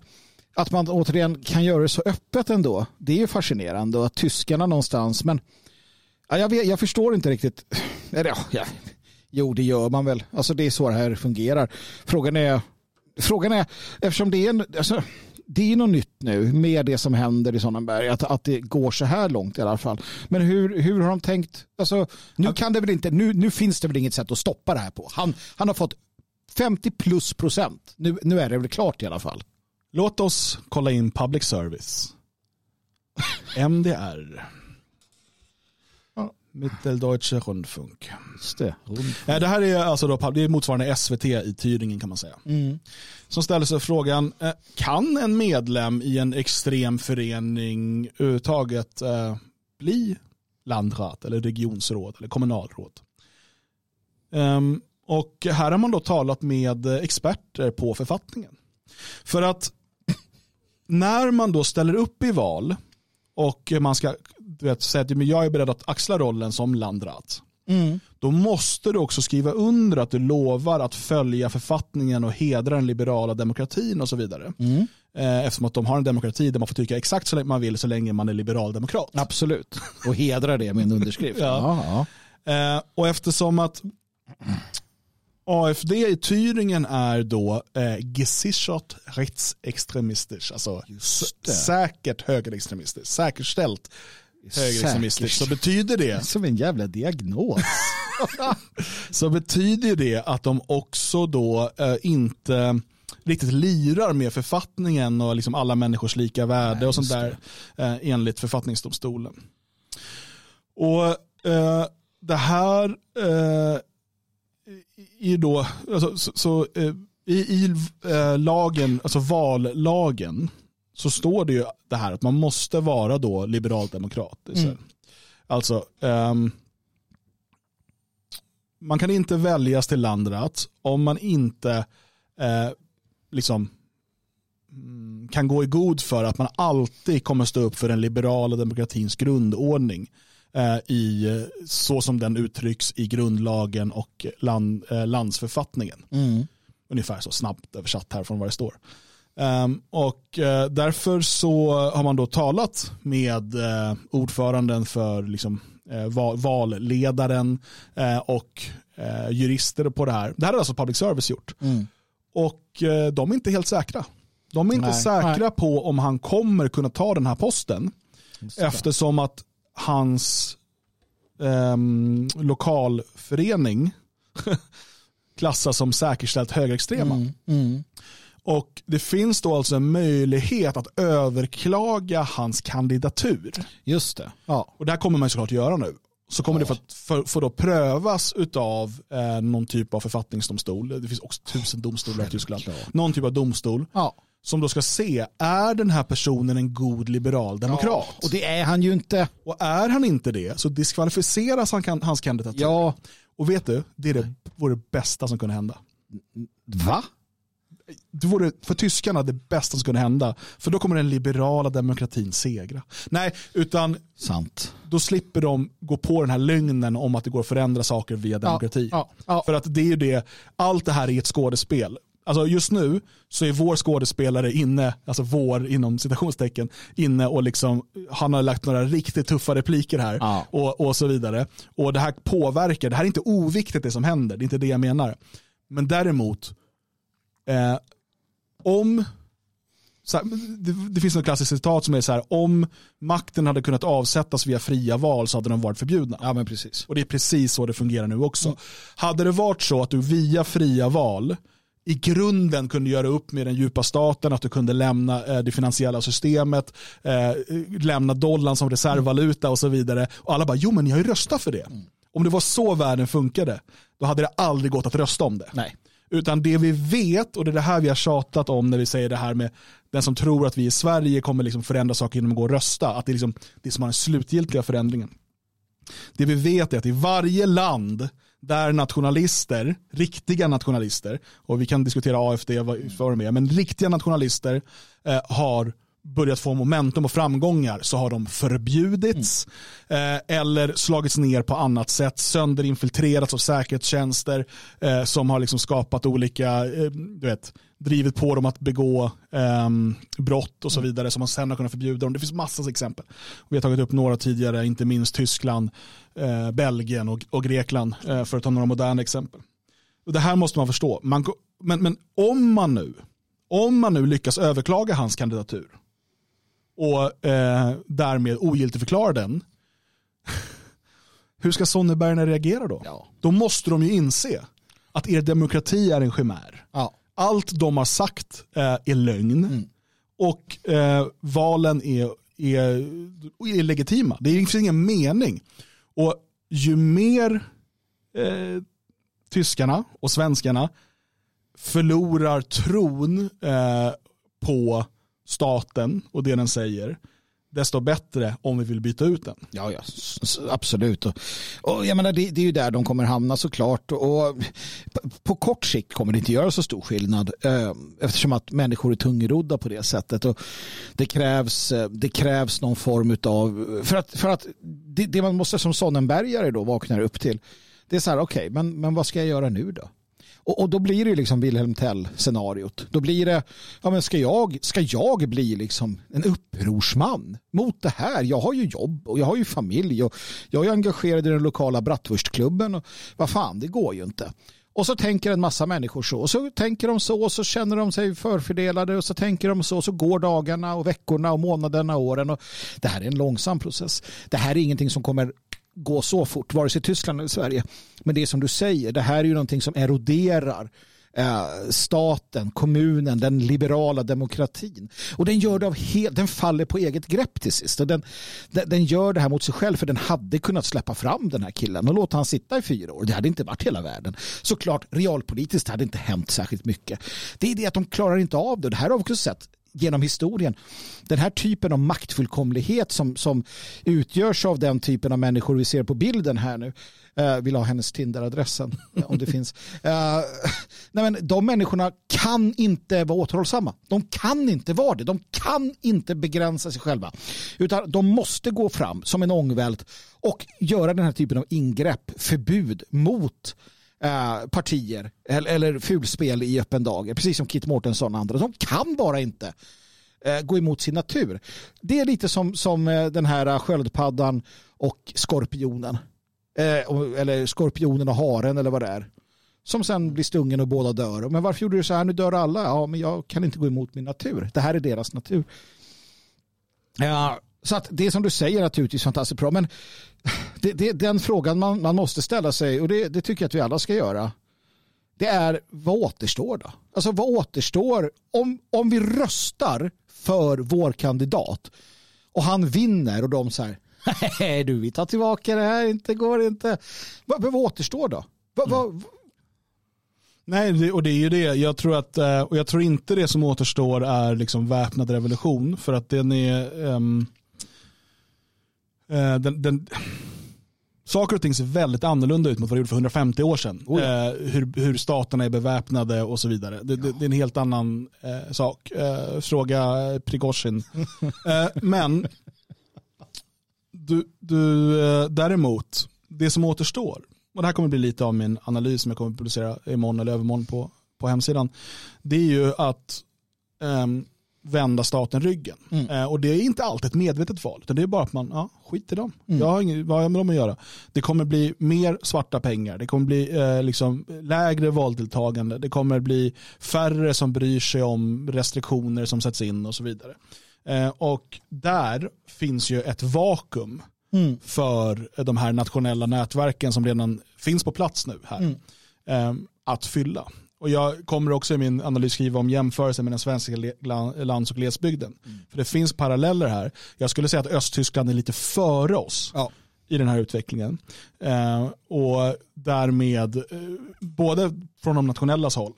att man återigen kan göra det så öppet ändå, det är ju fascinerande och att tyskarna någonstans, men ja, jag, vet, jag förstår inte riktigt. Eller, ja, jo, det gör man väl. Alltså det är så det här fungerar. Frågan är, frågan är eftersom det är, en, alltså, det är något nytt nu med det som händer i Sonnenberg, att, att det går så här långt i alla fall. Men hur, hur har de tänkt? Alltså, nu, kan det väl inte, nu, nu finns det väl inget sätt att stoppa det här på. Han, han har fått 50 plus procent. Nu, nu är det väl klart i alla fall. Låt oss kolla in public service. MDR. Mitteldeutsche Rundfunk. Just det. Rundfunk. Det här är alltså då, det är motsvarande SVT i Tyringen kan man säga. Mm. Som ställer sig frågan, eh, kan en medlem i en extrem förening överhuvudtaget eh, bli landrat eller regionsråd eller kommunalråd? Um, och här har man då talat med experter på författningen. För att när man då ställer upp i val och man ska du vet, säga att jag är beredd att axla rollen som landrat. Mm. Då måste du också skriva under att du lovar att följa författningen och hedra den liberala demokratin och så vidare. Mm. Eh, eftersom att de har en demokrati där man får tycka exakt så länge man vill så länge man är liberaldemokrat. Absolut, och hedra det med en underskrift. [LAUGHS] ja. ja. Eh, och eftersom att AFD i Thüringen är då eh, gesichert rechtsextremistiskt, alltså säkert högerextremistiskt, säkerställt högerextremistiskt. Så betyder det [LAUGHS] Som en jävla diagnos. [LAUGHS] så betyder det att de också då eh, inte riktigt lirar med författningen och liksom alla människors lika värde Nej, och sånt där eh, enligt författningsdomstolen. Och eh, det här eh, är då, alltså, så, så eh, i, i eh, lagen, alltså vallagen, så står det ju det här att man måste vara då liberaldemokrat. Mm. Alltså, ehm, man kan inte väljas till landrat om man inte eh, liksom mm, kan gå i god för att man alltid kommer stå upp för den liberala demokratins grundordning eh, i, så som den uttrycks i grundlagen och land, eh, landsförfattningen. Mm. Ungefär så snabbt översatt här från vad det står. Ehm, och eh, därför så har man då talat med eh, ordföranden för liksom, eh, val, valledaren eh, och eh, jurister på det här. Det här har alltså public service gjort. Mm. Och eh, de är inte helt säkra. De är inte Nej. säkra Nej. på om han kommer kunna ta den här posten. Eftersom att hans ehm, lokalförening [LAUGHS] klassas som säkerställt högerextrema. Mm. Mm. Och det finns då alltså en möjlighet att överklaga hans kandidatur. Just det. Ja. Och det här kommer man såklart göra nu. Så kommer det få, för, för då prövas av eh, någon typ av författningsdomstol. Det finns också tusen domstolar i Tyskland. Någon typ av domstol ja. som då ska se, är den här personen en god liberal demokrat? Och det är han ju inte. Och är han inte det så diskvalificeras han, kan- hans kandidatur. Ja. Och vet du, det är det, vore det bästa som kunde hända. Va? Det vore för tyskarna det bästa som kunde hända. För då kommer den liberala demokratin segra. Nej, utan Sant. då slipper de gå på den här lögnen om att det går att förändra saker via demokrati. Ja. Ja. För att det är ju det, allt det här är ett skådespel. Alltså just nu så är vår skådespelare inne, alltså vår inom citationstecken, inne och liksom, han har lagt några riktigt tuffa repliker här Ja. och, och så vidare. Och det här påverkar, det här är inte oviktigt det som händer, det är inte det jag menar. Men däremot, eh, om här, det, det finns något klassiskt citat som är så här, om makten hade kunnat avsättas via fria val så hade de varit förbjudna. Ja men precis. Och det är precis så det fungerar nu också. Hade det varit så att du via fria val i grunden kunde göra upp med den djupa staten, att du kunde lämna eh, det finansiella systemet, eh, lämna dollarn som reservvaluta och så vidare. Och alla bara, jo men ni har ju röstat för det. Om det var så världen funkade, då hade det aldrig gått att rösta om det. Nej. Utan det vi vet, och det är det här vi har tjatat om när vi säger det här med den som tror att vi i Sverige kommer liksom förändra saker genom att gå och rösta, att det är liksom det som har den slutgiltiga förändringen. Det vi vet är att i varje land där nationalister, riktiga nationalister, och vi kan diskutera AFD vad vad de är, men riktiga nationalister eh, har börjat få momentum och framgångar så har de förbjudits eh, eller slagits ner på annat sätt, sönderinfiltrerats av säkerhetstjänster eh, som har liksom skapat olika, eh, du vet, drivit på dem att begå ehm, brott och så vidare som man sen har kunnat förbjuda dem. Det finns massor av exempel. Vi har tagit upp några tidigare, inte minst Tyskland, eh, Belgien och, och Grekland eh, för att ta några moderna exempel. Och det här måste man förstå. Man, men, men om man nu om man nu lyckas överklaga hans kandidatur och eh, därmed ogiltigförklara den, hur ska Sonnebergarna reagera då? Ja. Då måste de ju inse att er demokrati är en chimär. Ja. Allt de har sagt eh, är lögn Mm. och eh, valen är, är, är legitima. Det finns ingen mening. Och ju mer eh, tyskarna och svenskarna förlorar tron eh, på staten och det den säger, desto bättre om vi vill byta ut den. Ja, ja, absolut. Och, och jag menar, det, det är ju där de kommer hamna såklart. Och på, på kort sikt kommer det inte göra så stor skillnad eh, eftersom att människor är tungrodda på det sättet. Och det, krävs, eh, det krävs någon form av... För att, för att det, det man måste som Sonnenbergare då vaknar upp till det är så här, okej, men, men vad ska jag göra nu då? Och, och då blir det ju liksom Wilhelm Tell-scenariot. Då blir det, ja men ska jag, ska jag bli liksom en upprorsman mot det här? Jag har ju jobb och jag har ju familj och jag är engagerad i den lokala bratwurstklubben och vad fan, det går ju inte. Och så tänker en massa människor så. Och så tänker de så och så känner de sig förfördelade och så tänker de så och så går dagarna och veckorna och månaderna och åren. Och det här är en långsam process. Det här är ingenting som kommer gå så fort, vare sig Tyskland eller Sverige. Men det är som du säger, det här är ju någonting som eroderar eh, staten, kommunen, den liberala demokratin. Och den gör det av helt, den faller på eget grepp till sist. Och den, den, den, gör det här mot sig själv för den hade kunnat släppa fram den här killen och låta han sitta i fyra år. Det hade inte varit hela världen. Såklart, realpolitiskt hade inte hänt särskilt mycket. Det är det att de klarar inte av det. Det här har vi också sett genom historien. Den här typen av maktfullkomlighet som, som utgörs av den typen av människor vi ser på bilden här nu. Uh, vill ha hennes Tinder-adressen [LAUGHS] om det finns. Uh, nej men de människorna kan inte vara återhållsamma. De kan inte vara det. De kan inte begränsa sig själva. Utan de måste gå fram som en ångvält och göra den här typen av ingrepp, förbud mot Eh, partier eller, eller fulspel i öppen dager. Precis som Kit Mårtensson och andra. De kan bara inte eh, gå emot sin natur. Det är lite som, som eh, den här sköldpaddan och skorpionen. Eh, eller skorpionen och haren eller vad det är. Som sen blir stungen och båda dör. Men varför gjorde du så här? Nu dör alla. Ja, men jag kan inte gå emot min natur. Det här är deras natur. Ja, så att det som du säger är naturligtvis fantastiskt bra. Men det, det den frågan man, man måste ställa sig och det, det tycker jag att vi alla ska göra. Det är vad återstår då? Alltså vad återstår om, om vi röstar för vår kandidat och han vinner och de så här Nej du, vi tar tillbaka det här, inte går inte. Vad, vad återstår då? Vad, vad... Mm. Nej, och det är ju det. Jag tror, att, eh, och jag tror inte det som återstår är liksom väpnad revolution. För att den är... Um, den, den, saker och ting ser väldigt annorlunda ut mot vad det gjorde för 150 år sedan. Oh ja. eh, hur, hur staterna är beväpnade och så vidare. Det, ja. det, det är en helt annan eh, sak. Eh, fråga Prigozjin. [LAUGHS] men du, du, eh, däremot, det som återstår, och det här kommer bli lite av min analys som jag kommer att publicera imorgon eller övermorgon på, på hemsidan, det är ju att um, vända staten ryggen. Mm. Uh, och det är inte alltid ett medvetet val, utan det är bara att man, ja, skit i dem. Mm. Jag har inget, vad har jag med dem att göra? Det kommer bli mer svarta pengar, det kommer bli uh, liksom lägre valdeltagande, det kommer bli färre som bryr sig om restriktioner som sätts in och så vidare. Eh, och där finns ju ett vakuum mm. för de här nationella nätverken som redan finns på plats nu här. Mm. Eh, att fylla. Och jag kommer också i min analys skriva om jämförelse med den svenska lands och glesbygden. Mm. För det finns paralleller här. Jag skulle säga att Östtyskland är lite före oss. Ja i den här utvecklingen. Eh, och därmed, eh, både från de nationellas håll,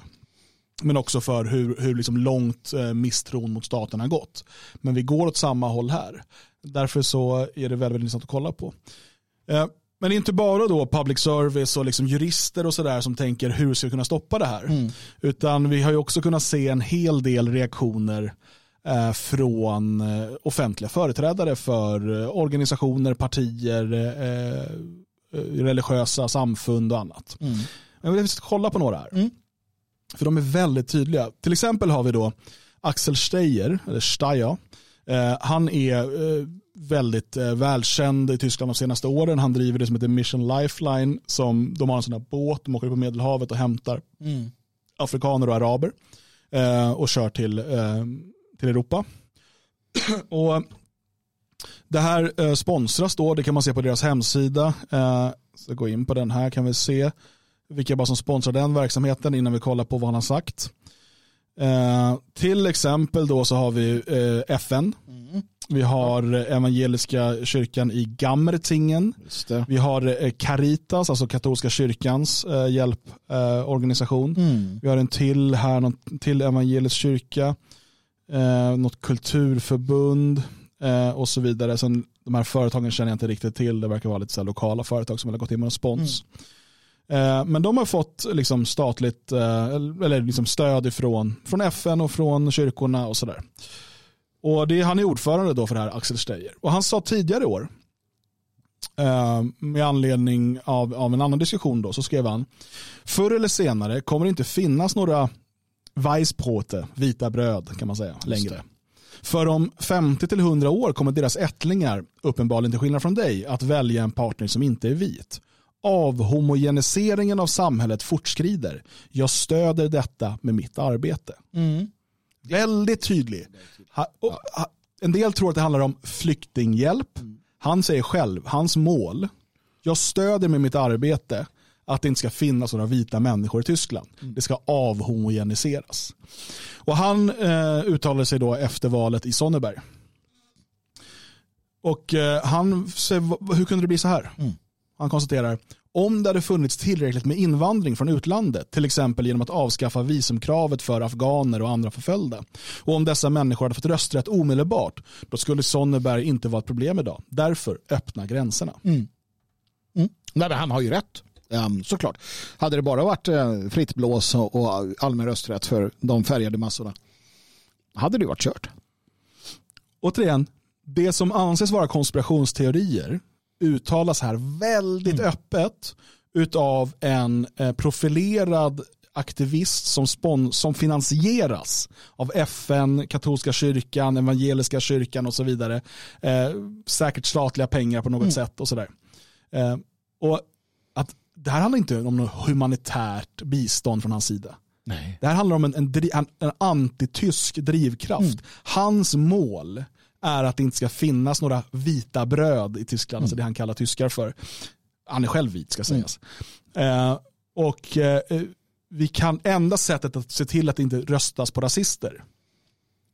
men också för hur, hur liksom långt eh, misstron mot staten har gått. Men vi går åt samma håll här. Därför så är det väldigt, väldigt intressant att kolla på. Eh, men det är inte bara då public service och liksom jurister och sådär som tänker hur ska vi kunna stoppa det här. Mm. Utan vi har ju också kunnat se en hel del reaktioner eh, från offentliga företrädare för organisationer, partier, religiösa samfund och annat. Mm. Men vi ska kolla på några här. Mm. För de är väldigt tydliga. Till exempel har vi då Axel Steyer, eller Steyer. Eh, han är eh, väldigt eh, välkänd i Tyskland de senaste åren. Han driver det som heter Mission Lifeline. Som, de har en sån här båt, de åker på Medelhavet och hämtar mm. afrikaner och araber. Eh, och kör till, eh, till Europa. [CLEARS THROAT] och det här eh, sponsras då, det kan man se på deras hemsida. så gå in på den här kan vi se vilka bara som sponsrar den verksamheten innan vi kollar på vad han har sagt. Eh, till exempel då så har vi eh, FN. Mm. Vi har evangeliska kyrkan i Gammertingen. Vi har eh, Caritas, alltså katolska kyrkans eh, hjälporganisation. Mm. Vi har en till här, någon till evangelisk kyrka. Eh, något kulturförbund eh, och så vidare. Sen, de här företagen känner jag inte riktigt till. Det verkar vara lite så lokala företag som har gått in med en spons. Mm. Eh, men de har fått liksom statligt eh, eller liksom stöd ifrån, från FN och från kyrkorna och sådär. Och det, han är ordförande då för det här, Axel Steyer. Och han sa tidigare i år, eh, med anledning av, av en annan diskussion då, så skrev han, förr eller senare kommer det inte finnas några Weissbrote, vita bröd kan man säga, längre. För om 50-100 år kommer deras ättlingar, uppenbarligen till skillnad från dig, att välja en partner som inte är vit avhomogeniseringen av samhället fortskrider. Jag stöder detta med mitt arbete. Väldigt tydlig. Ha, och, ha, en del tror att det handlar om flyktinghjälp. Han säger själv, hans mål, jag stöder med mitt arbete att det inte ska finnas några vita människor i Tyskland. Det ska avhomogeniseras. Och han eh, uttalade sig då efter valet i Sonneberg. Och eh, han hur kunde det bli så här? Han konstaterar, om det hade funnits tillräckligt med invandring från utlandet, till exempel genom att avskaffa visumkravet för afghaner och andra förföljda, och om dessa människor hade fått rösträtt omedelbart, då skulle Sonneberg inte vara ett problem idag. Därför öppna gränserna. Nej, men han har ju rätt. Um, såklart. Hade det bara varit uh, fritt blås och, och allmän rösträtt för de färgade massorna hade det varit kört. Återigen, det som anses vara konspirationsteorier uttalas här väldigt öppet utav en eh, profilerad aktivist som, spon- som finansieras av FN, katolska kyrkan, evangeliska kyrkan och så vidare. Eh, säkert statliga pengar på något sätt och sådär. Eh, och att det här handlar inte om något humanitärt bistånd från hans sida. Nej. Det här handlar om en, en, en, en antitysk drivkraft. Hans mål är att det inte ska finnas några vita bröd i Tyskland, alltså det han kallar tyskar för. Han är själv vit ska sägas. Eh, och eh, vi kan, enda sättet att se till att det inte röstas på rasister,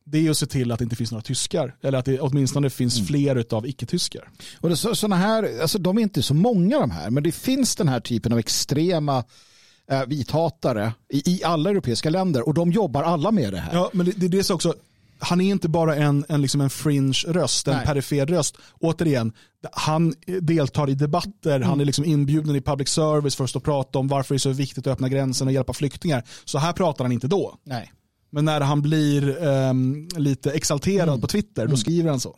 det är att se till att det inte finns några tyskar. Eller att det åtminstone finns fler av icke-tyskar. Och det, så, såna här, alltså de är inte så många de här, men det finns den här typen av extrema eh, vithatare i, i alla europeiska länder och de jobbar alla med det här. Ja, men det, det, det är så också, han är inte bara en, en, liksom en fringe-röst, en Nej. perifer röst. Återigen, han deltar i debatter, han är liksom inbjuden i public service för att stå och prata om varför det är så viktigt att öppna gränsen och hjälpa flyktingar. Så här pratar han inte då. Nej. Men när han blir ehm, lite exalterad på Twitter, då skriver han så.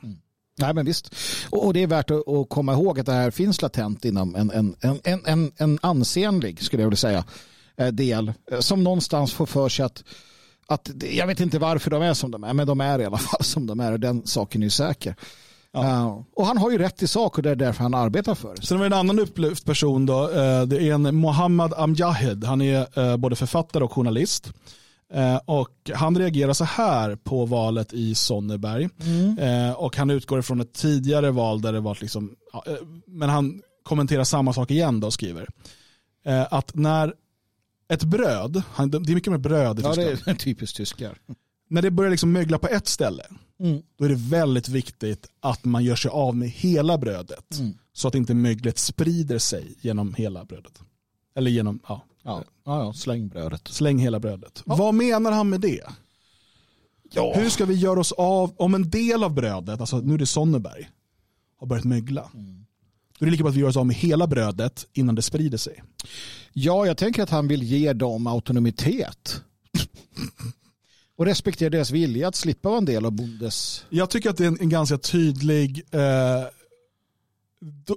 Nej, men visst. Och, det är värt att, komma ihåg att det här finns latent inom en, en, en, en, en, en ansenlig, skulle jag vilja säga, eh, del eh, som någonstans får för sig att, att jag vet inte varför de är som de är, men de är i alla [LAUGHS] fall som de är och den saken är ju säker. Eh, och han har ju rätt i sak och det är därför han arbetar för det. Sen har vi en annan upplyft person då. Eh, Det är en Mohammad Amjahed. Han är eh, både författare och journalist. Och han reagerar så här på valet i Sonneberg. Eh, Och han utgår ifrån ett tidigare val där det var liksom, ja, men han kommenterar samma sak igen då och skriver. Att när ett bröd, det är mycket med bröd i Ja, det är [LAUGHS] typiskt tyskar. När det börjar liksom mögla på ett ställe, då är det väldigt viktigt att man gör sig av med hela brödet. Så att inte möglet sprider sig genom hela brödet. Eller genom, ja, Ja, ja, ja släng brödet. släng hela brödet. Vad menar han med det? Ja. Hur ska vi göra oss av, om en del av brödet, alltså nu är det Sonneberg, har börjat mögla. Då är det lika bra att vi gör oss av med hela brödet innan det sprider sig. ja, jag tänker att han vill ge dem autonomitet. [LAUGHS] och respektera deras vilja att slippa vara en del av bondes... Jag tycker att det är en, en ganska tydlig, eh,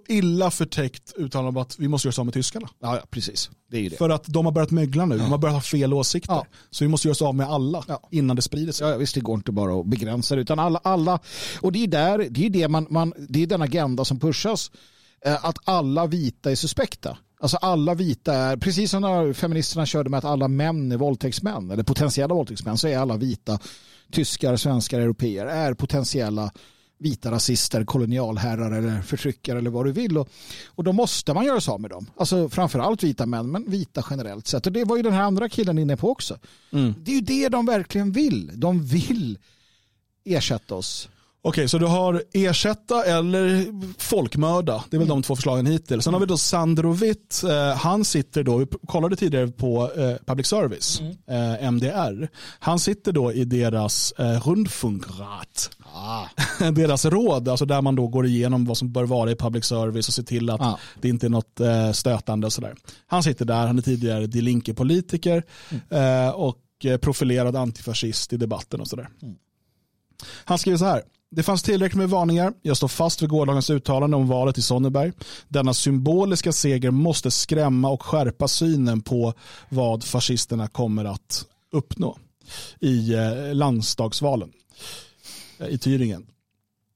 illa förtäckt uttalande om att vi måste göra oss av med tyskarna. Ja, ja, precis. Det är det. För att de har börjat mögla nu, de har börjat ha fel åsikter. Ja. Så vi måste göra oss av med alla Ja. innan det sprider sig. Ja, visst, det går inte bara att begränsa det, utan alla, alla och det är där, det är det man, man, det är den agenda som pushas, att alla vita är suspekta. Alltså alla vita är, precis som när feministerna körde med att alla män är våldtäktsmän, eller potentiella våldtäktsmän, så är alla vita, tyskar, svenskar, europeer, är potentiella vita rasister, kolonialherrar eller förtryckare eller vad du vill. Och, och då måste man göra sig av med dem. Alltså framförallt vita män, men vita generellt sett. Och det var ju den här andra killen inne på också. Det är ju det de verkligen vill. De vill ersätta oss. Okej, så du har ersätta eller folkmörda. Det är väl de två förslagen hittills. Sen har vi då Sandro Witt. Eh, han sitter då, vi kollade tidigare på eh, public service, eh, MDR. Han sitter då i deras eh, Rundfunkrat. [LAUGHS] deras råd, alltså där man då går igenom vad som bör vara i public service och ser till att Ja. det inte är något stötande och sådär. Han sitter där, han är tidigare Die Linke-politiker eh, och profilerad antifascist i debatten och sådär. Han skriver så här. Det fanns tillräckligt med varningar. Jag står fast vid gårdagens uttalande om valet i Sonneberg. Denna symboliska seger måste skrämma och skärpa synen på vad fascisterna kommer att uppnå i eh, landsdagsvalen eh, i Thüringen.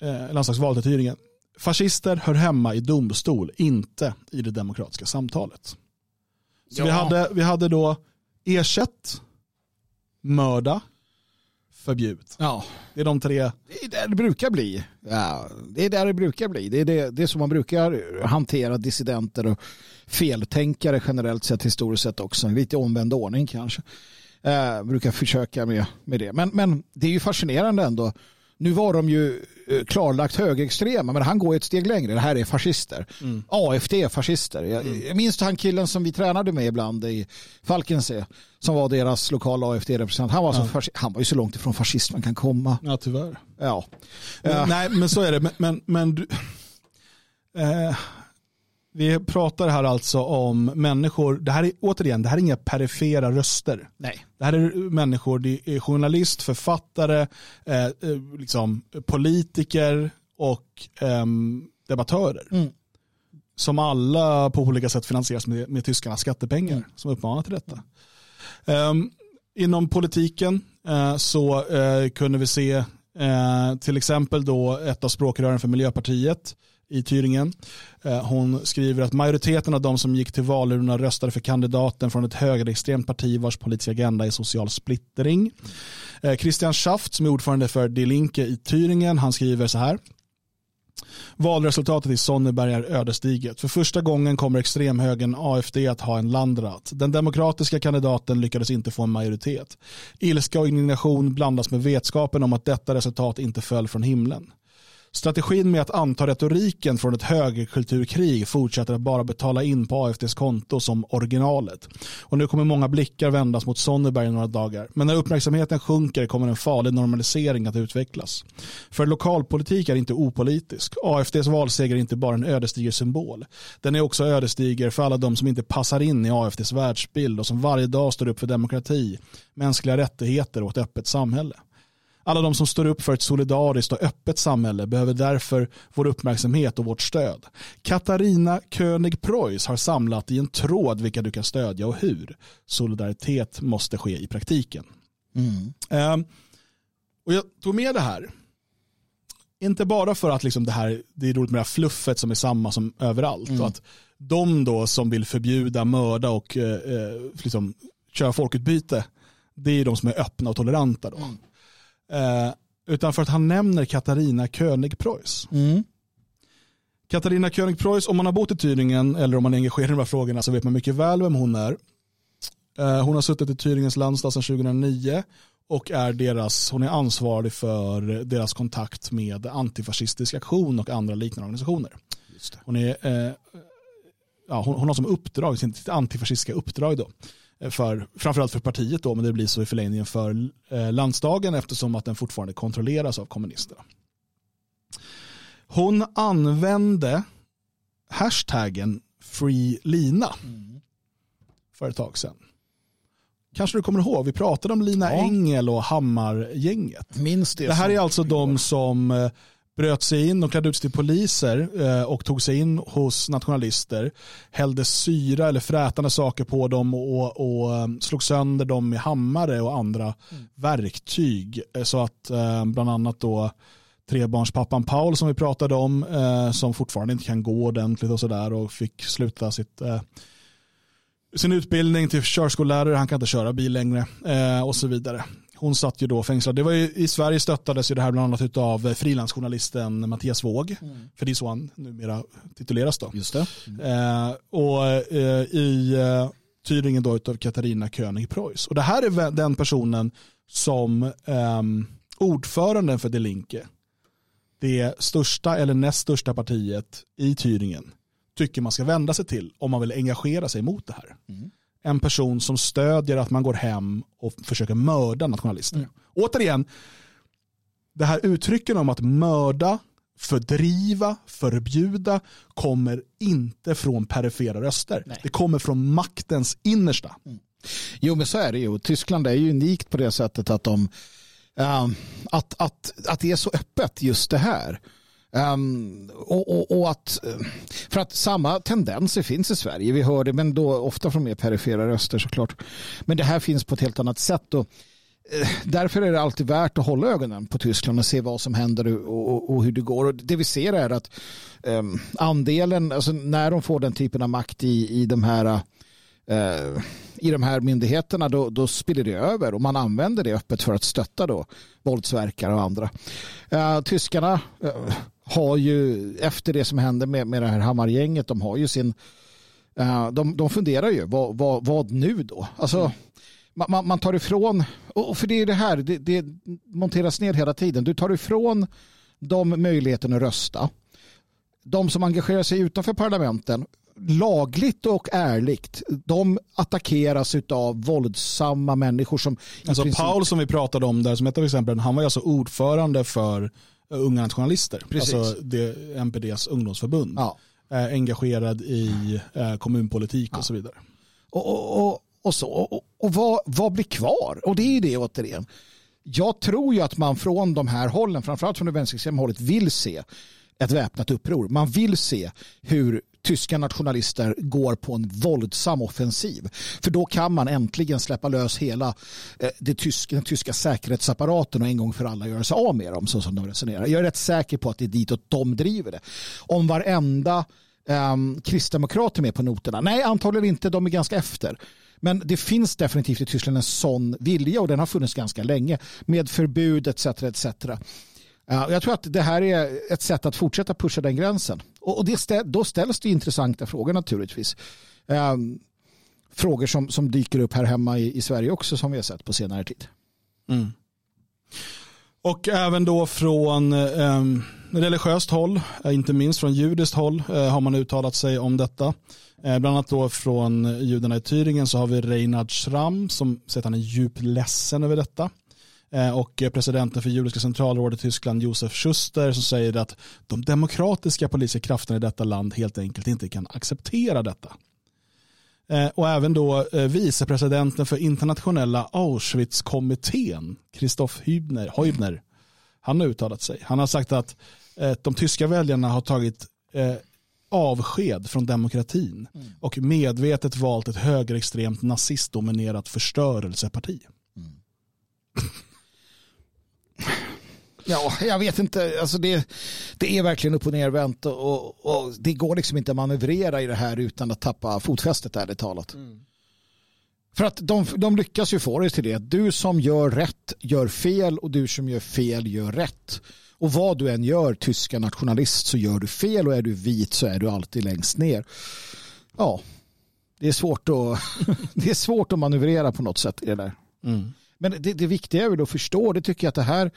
Eh, landslagsvalet i Thüringen. Fascister hör hemma i domstol, inte i det demokratiska samtalet. Så Ja. vi, hade, vi hade då ersätt, mörda, förbjud. Ja, Det är de tre. det är där det brukar bli. Ja, det är där det brukar bli. Det är det, det är som man brukar hantera dissidenter och feltänkare generellt sett historiskt sett också. Lite omvänd ordning kanske. Eh, brukar försöka med, med det. Men, men det är ju fascinerande ändå. Nu var de ju eh, klarlagt högerextrema, men han går ett steg längre. Det här är fascister. AFD är fascister. Jag, jag minns han killen som vi tränade med ibland i Falkensee, som var deras lokala AFD-representant. Han, var så fasci- han var ju så långt ifrån fascist man kan komma. Ja, tyvärr. Ja. Men, Ja. Nej, men så är det. Men, men, men du, eh, vi pratar här alltså om människor, det här är återigen, det här är inga perifera röster. Nej. Det här är människor, det är journalist, författare, eh, eh, liksom, politiker och ehm, debattörer. Mm. Som alla på olika sätt finansieras med, med tyskarnas skattepengar Mm. som uppmanar till detta. Ehm, inom politiken eh, så eh, kunde vi se eh, till exempel då ett av språkrören för Miljöpartiet i Thüringen. Eh, hon skriver att majoriteten av de som gick till valurnorna röstade för kandidaten från ett högerextremt parti vars politiska agenda är social splittring. Eh, Christian Schaft som är ordförande för Die Linke i Thüringen, han skriver så här. Valresultatet i Sonneberg är ödesdigert. För första gången kommer extremhögern AFD att ha en landrat. Den demokratiska kandidaten lyckades inte få en majoritet. Ilska och indignation blandas med vetskapen om att detta resultat inte föll från himlen. Strategin med att anta retoriken från ett högerkulturkrig fortsätter att bara betala in på AFDs konto som originalet. Och nu kommer många blickar vändas mot Sonneberg i några dagar. Men när uppmärksamheten sjunker kommer en farlig normalisering att utvecklas. För lokalpolitik är inte opolitisk. AFDs valseger är inte bara en ödesdiger symbol. Den är också ödesdiger för alla de som inte passar in i AFDs världsbild och som varje dag står upp för demokrati, mänskliga rättigheter och ett öppet samhälle. Alla de som står upp för ett solidariskt och öppet samhälle behöver därför vår uppmärksamhet och vårt stöd. Katarina König Preuss har samlat i en tråd vilka du kan stödja och hur. Solidaritet måste ske i praktiken. Mm. Ehm, och jag tog med det här. Inte bara för att liksom det, här, det är roligt med det här fluffet som är samma som överallt. Och att de då som vill förbjuda, mörda och eh, eh, liksom, köra folkutbyte, det är de som är öppna och toleranta. Då. Eh, utan för att han nämner Katarina König Preuss. Mm. Katarina König Preuss, om man har bott i Thüringen eller om man är engagerad i de här frågorna så vet man mycket väl vem hon är. Eh, Hon har suttit i Thüringens landsdag sedan 2009 och är deras, hon är ansvarig för deras kontakt med antifascistisk aktion och andra liknande organisationer. Hon, är, eh, ja, hon, hon har som uppdrag, sitt antifascistiska uppdrag då, för, framförallt för partiet då, men det blir så i förlängningen för eh, landsdagen eftersom att den fortfarande kontrolleras av kommunisterna. Hon använde hashtaggen FreeLina för ett tag sedan. Kanske du kommer ihåg, vi pratade om Lina Ja. Engel och Hammargänget. Minns det. Det här är alltså de som eh, bröt sig in och klädde ut sig till poliser eh, och tog sig in hos nationalister, hällde syra eller frätande saker på dem och, och eh, slog sönder dem med hammare och andra verktyg. Eh, Så att bland annat då trebarnspappan Paul som vi pratade om, som fortfarande inte kan gå ordentligt och sådär och fick sluta sitt sin utbildning till körskollärare, han kan inte köra bil längre och så vidare. Hon satt ju då fängslad. Det var ju, I Sverige stöttades ju det här bland annat av frilansjournalisten Mattias Våg. För det är så han numera tituleras då. Just det. Eh, och eh, i eh, Thüringen då utav Katarina König Preuss. Och det här är den personen som ehm, ordföranden för De Linke, det största eller näst största partiet i Thüringen, tycker man ska vända sig till om man vill engagera sig mot det här. En person som stödjer att man går hem och försöker mörda nationalister. Återigen, det här uttrycken om att mörda, fördriva, förbjuda kommer inte från perifera röster. Nej. Det kommer från maktens innersta. Jo, men så är det ju. Tyskland är ju unikt på det sättet att de ehm, att, att, att det är så öppet just det här. Um, och, och, och att, eh, för att samma tendenser finns i Sverige. Vi hör det, men då ofta från mer perifera röster såklart. Men det här finns på ett helt annat sätt. Och, eh, därför är det alltid värt att hålla ögonen på Tyskland och se vad som händer och, och, och hur det går. Och det vi ser är att um, andelen, alltså när de får den typen av makt i, i de här uh, i de här myndigheterna då, då spiller det över och man använder det öppet för att stötta då våldsverkare och andra. Uh, tyskarna uh, har ju efter det som hände med, med det här Hammargänget, de har ju sin uh, de, de funderar ju, vad, vad, vad nu då? Alltså, mm. man, man, tar ifrån, och för det är det här, det, det monteras ner hela tiden. Du tar ifrån dem möjligheten att rösta. De som engagerar sig utanför parlamenten lagligt och ärligt. De attackeras av våldsamma människor som... Alltså princip... Paul som vi pratade om där som ett av exemplen, han var alltså ordförande för Unga Nationalister. Precis. Alltså det, NPDs ungdomsförbund. Ja. Eh, engagerad i eh, kommunpolitik ja. och så vidare. Och, och, och, och så, och, och vad, vad blir kvar? Och det är det återigen. Jag tror ju att man från de här hållen, framförallt från det vänsterextrema hållet, vill se ett väpnat uppror. Man vill se hur tyska nationalister går på en våldsam offensiv. För då kan man äntligen släppa lös hela eh, det tyska, den tyska säkerhetsapparaten och en gång för alla göra sig av med dem så som de resonerar. Jag är rätt säker på att det är ditåt de driver det. Om varenda um, kristdemokrat är med på noterna? Nej, antagligen inte. De är ganska efter. Men det finns definitivt i Tyskland en sån vilja och den har funnits ganska länge med förbud etc. etc. Jag tror att det här är ett sätt att fortsätta pusha den gränsen. Och det, då ställs det intressanta frågor naturligtvis. Um, frågor som, som dyker upp här hemma i, i Sverige också som vi har sett på senare tid. Mm. Och även då från eh, religiöst håll, eh, inte minst från judiskt håll, eh, har man uttalat sig om detta. Eh, bland annat då från judarna i Tyringen så har vi Reinhard Schramm som säger att han är djupt ledsen över detta. Eh, och presidenten för judiska centralrådet i Tyskland Josef Schuster som säger att de demokratiska politiska krafterna i detta land helt enkelt inte kan acceptera detta. Eh, och även då eh, vicepresidenten för internationella Auschwitz-kommittén, Christoph Hübner, Heubner, han har uttalat sig. Han har sagt att de tyska väljarna har tagit avsked från demokratin mm. och medvetet valt ett högerextremt nazistdominerat förstörelseparti. Mm. [LAUGHS] Ja, jag vet inte. Alltså det, det är verkligen upp och nervänt och, och, det går liksom inte att manövrera i det här utan att tappa fotfästet ärligt talat. Mm. För att de, de lyckas ju få det till det. Du som gör rätt gör fel och du som gör fel gör rätt. Och vad du än gör, tyska nationalist, så gör du fel och är du vit så är du alltid längst ner. Ja, det är svårt att, [LAUGHS] det är svårt att manövrera på något sätt i det där. Mm. Men det, det viktiga är väl att förstå, det tycker jag att det här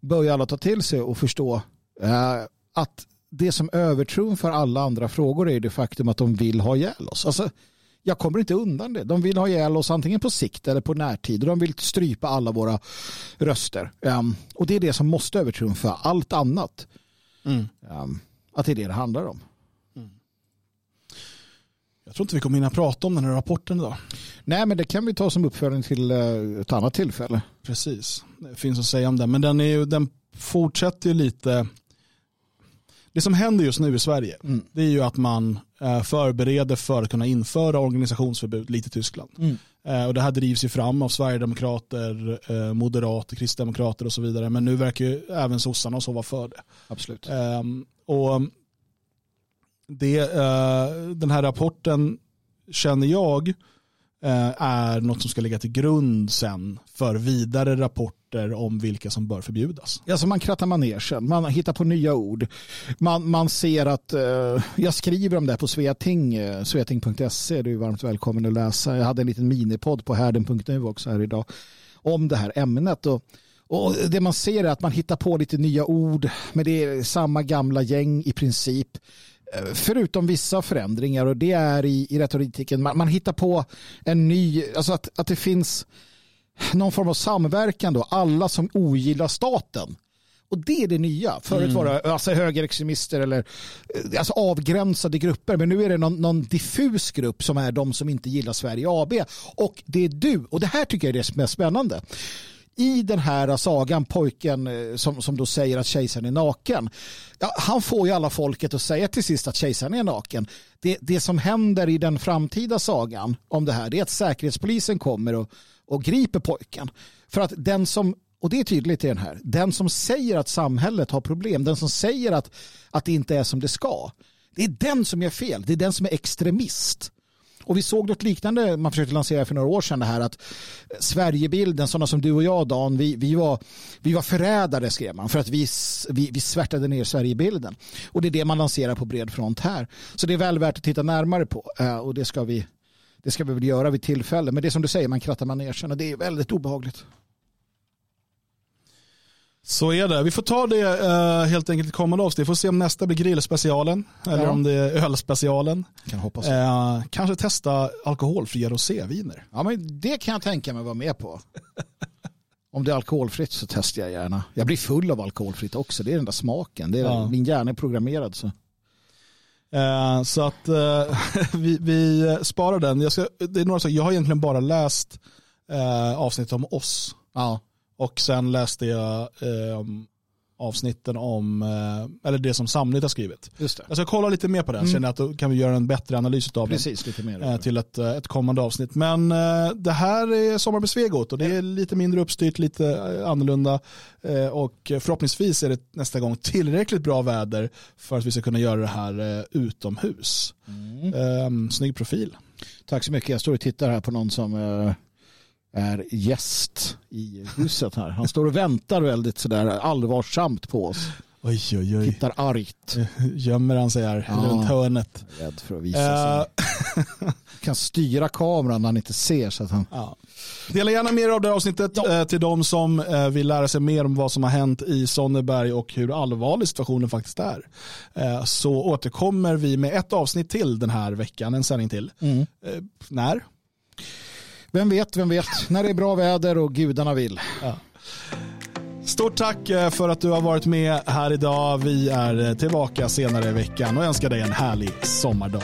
börjar alla ta till sig och förstå eh, att det som övertrumfar alla andra frågor är det faktum att de vill ha ihjäl oss. Alltså, jag kommer inte undan det. De vill ha ihjäl oss antingen på sikt eller på närtid. De vill strypa alla våra röster. Um, och det är det som måste övertrumfa allt annat. Mm. Um, att det är det det handlar om. Jag tror inte vi kommer hinna prata om den här rapporten idag. Nej, men det kan vi ta som uppföljning till eh, ett annat tillfälle. Precis, det finns att säga om den. Men den, är ju, den fortsätter ju lite. Det som händer just nu i Sverige mm. det är ju att man eh, förbereder för att kunna införa organisationsförbud lite i Tyskland. Mm. Eh, och det här drivs ju fram av Sverigedemokrater, Moderater, Kristdemokrater och så vidare. Men nu verkar ju även sossarna och så vara för det. Absolut. Ehm, och det, den här rapporten känner jag Eh, är något som ska ligga till grund sen för vidare rapporter om vilka som bör förbjudas. Alltså man krattar manegen, man hittar på nya ord. Man, man ser att, uh, jag skriver om det här på Sveting, eh, uh, sveting.se, du är varmt välkommen att läsa. Jag hade en liten minipodd på härden.nu också här idag om det här ämnet. Och och det man ser är att man hittar på lite nya ord, men det är samma gamla gäng i princip. Förutom vissa förändringar och det är i, i retoriken, man, man hittar på en ny, alltså att, att det finns någon form av samverkan då, alla som ogillar staten. Och det är det nya. Förut mm. var det alltså, högerextremister eller eh, alltså, avgränsade grupper. Men nu är det någon, någon diffus grupp som är de som inte gillar Sverige AB. Och det är du. Och det här tycker jag är det mest spännande i den här sagan, pojken eh, som, som då säger att kejsaren är naken, ja, han får ju alla folket att säga till sist att kejsaren är naken. Det, det som händer i den framtida sagan om det här det är att säkerhetspolisen kommer och, och griper pojken. För att den som, och det är tydligt i den här, den som säger att samhället har problem, den som säger att, att det inte är som det ska, det är den som gör fel, det är den som är extremist. Och vi såg något liknande, man försökte lansera för några år sedan det här att Sverigebilden, sådana som du och jag Dan, vi, vi, var, vi var förrädare skrev man för att vi, vi, vi svärtade ner Sverigebilden. Och det är det man lanserar på bred front här. Så det är väl värt att titta närmare på eh, och det ska vi det ska vi väl göra vid tillfälle. Men det är som du säger, man krattar manegen och det är väldigt obehagligt. Så är det. Vi får ta det uh, helt enkelt i kommande avsnitt. Vi får se om nästa blir grillspecialen eller ja. om det är ölspecialen. Kan hoppas. Uh, kanske testa alkoholfria roséviner. Ja, men det kan jag tänka mig vara med på. [LAUGHS] om det är alkoholfritt så testar jag gärna. Jag blir full av alkoholfritt också. Det är den där smaken. Det är, ja. Min hjärna är programmerad. Så. Uh, så att [LAUGHS] vi, vi, sparar den. Jag, ska, det är några saker. jag har egentligen bara läst avsnitt om oss. Ja. Och sen läste jag eh, avsnitten om, eh, eller det som Samnytt har skrivit. Just det. Jag ska kolla lite mer på den, mm. känner att då kan vi göra en bättre analys av Precis, den. Lite mer. Eh, till ett, eh, ett kommande avsnitt. Men eh, det här är Sommar med Svegot och det är lite mindre uppstyrt, lite eh, annorlunda. och förhoppningsvis är det nästa gång tillräckligt bra väder för att vi ska kunna göra det här utomhus. Mm. Ehm, snygg profil. Tack så mycket. Jag står och tittar här på någon som är gäst i huset här. Han står och väntar väldigt sådär allvarsamt på oss. Oj, oj, oj. Tittar argt. Gömmer han sig här ja, runt hörnet. Rädd för att visa sig. Uh. [LAUGHS] kan styra kameran när han inte ser. Så att han... Ja. Dela gärna mer av det här avsnittet ja. Eh, till de som eh, vill lära sig mer om vad som har hänt i Sonneberg och hur allvarlig situationen faktiskt är. Så återkommer vi med ett avsnitt till den här veckan, en sändning till. Mm. När? Vem vet, vem vet. När det är bra väder och gudarna vill. Ja. Stort tack eh, för att du har varit med här idag. Vi är eh, tillbaka senare i veckan och önskar dig en härlig sommardag.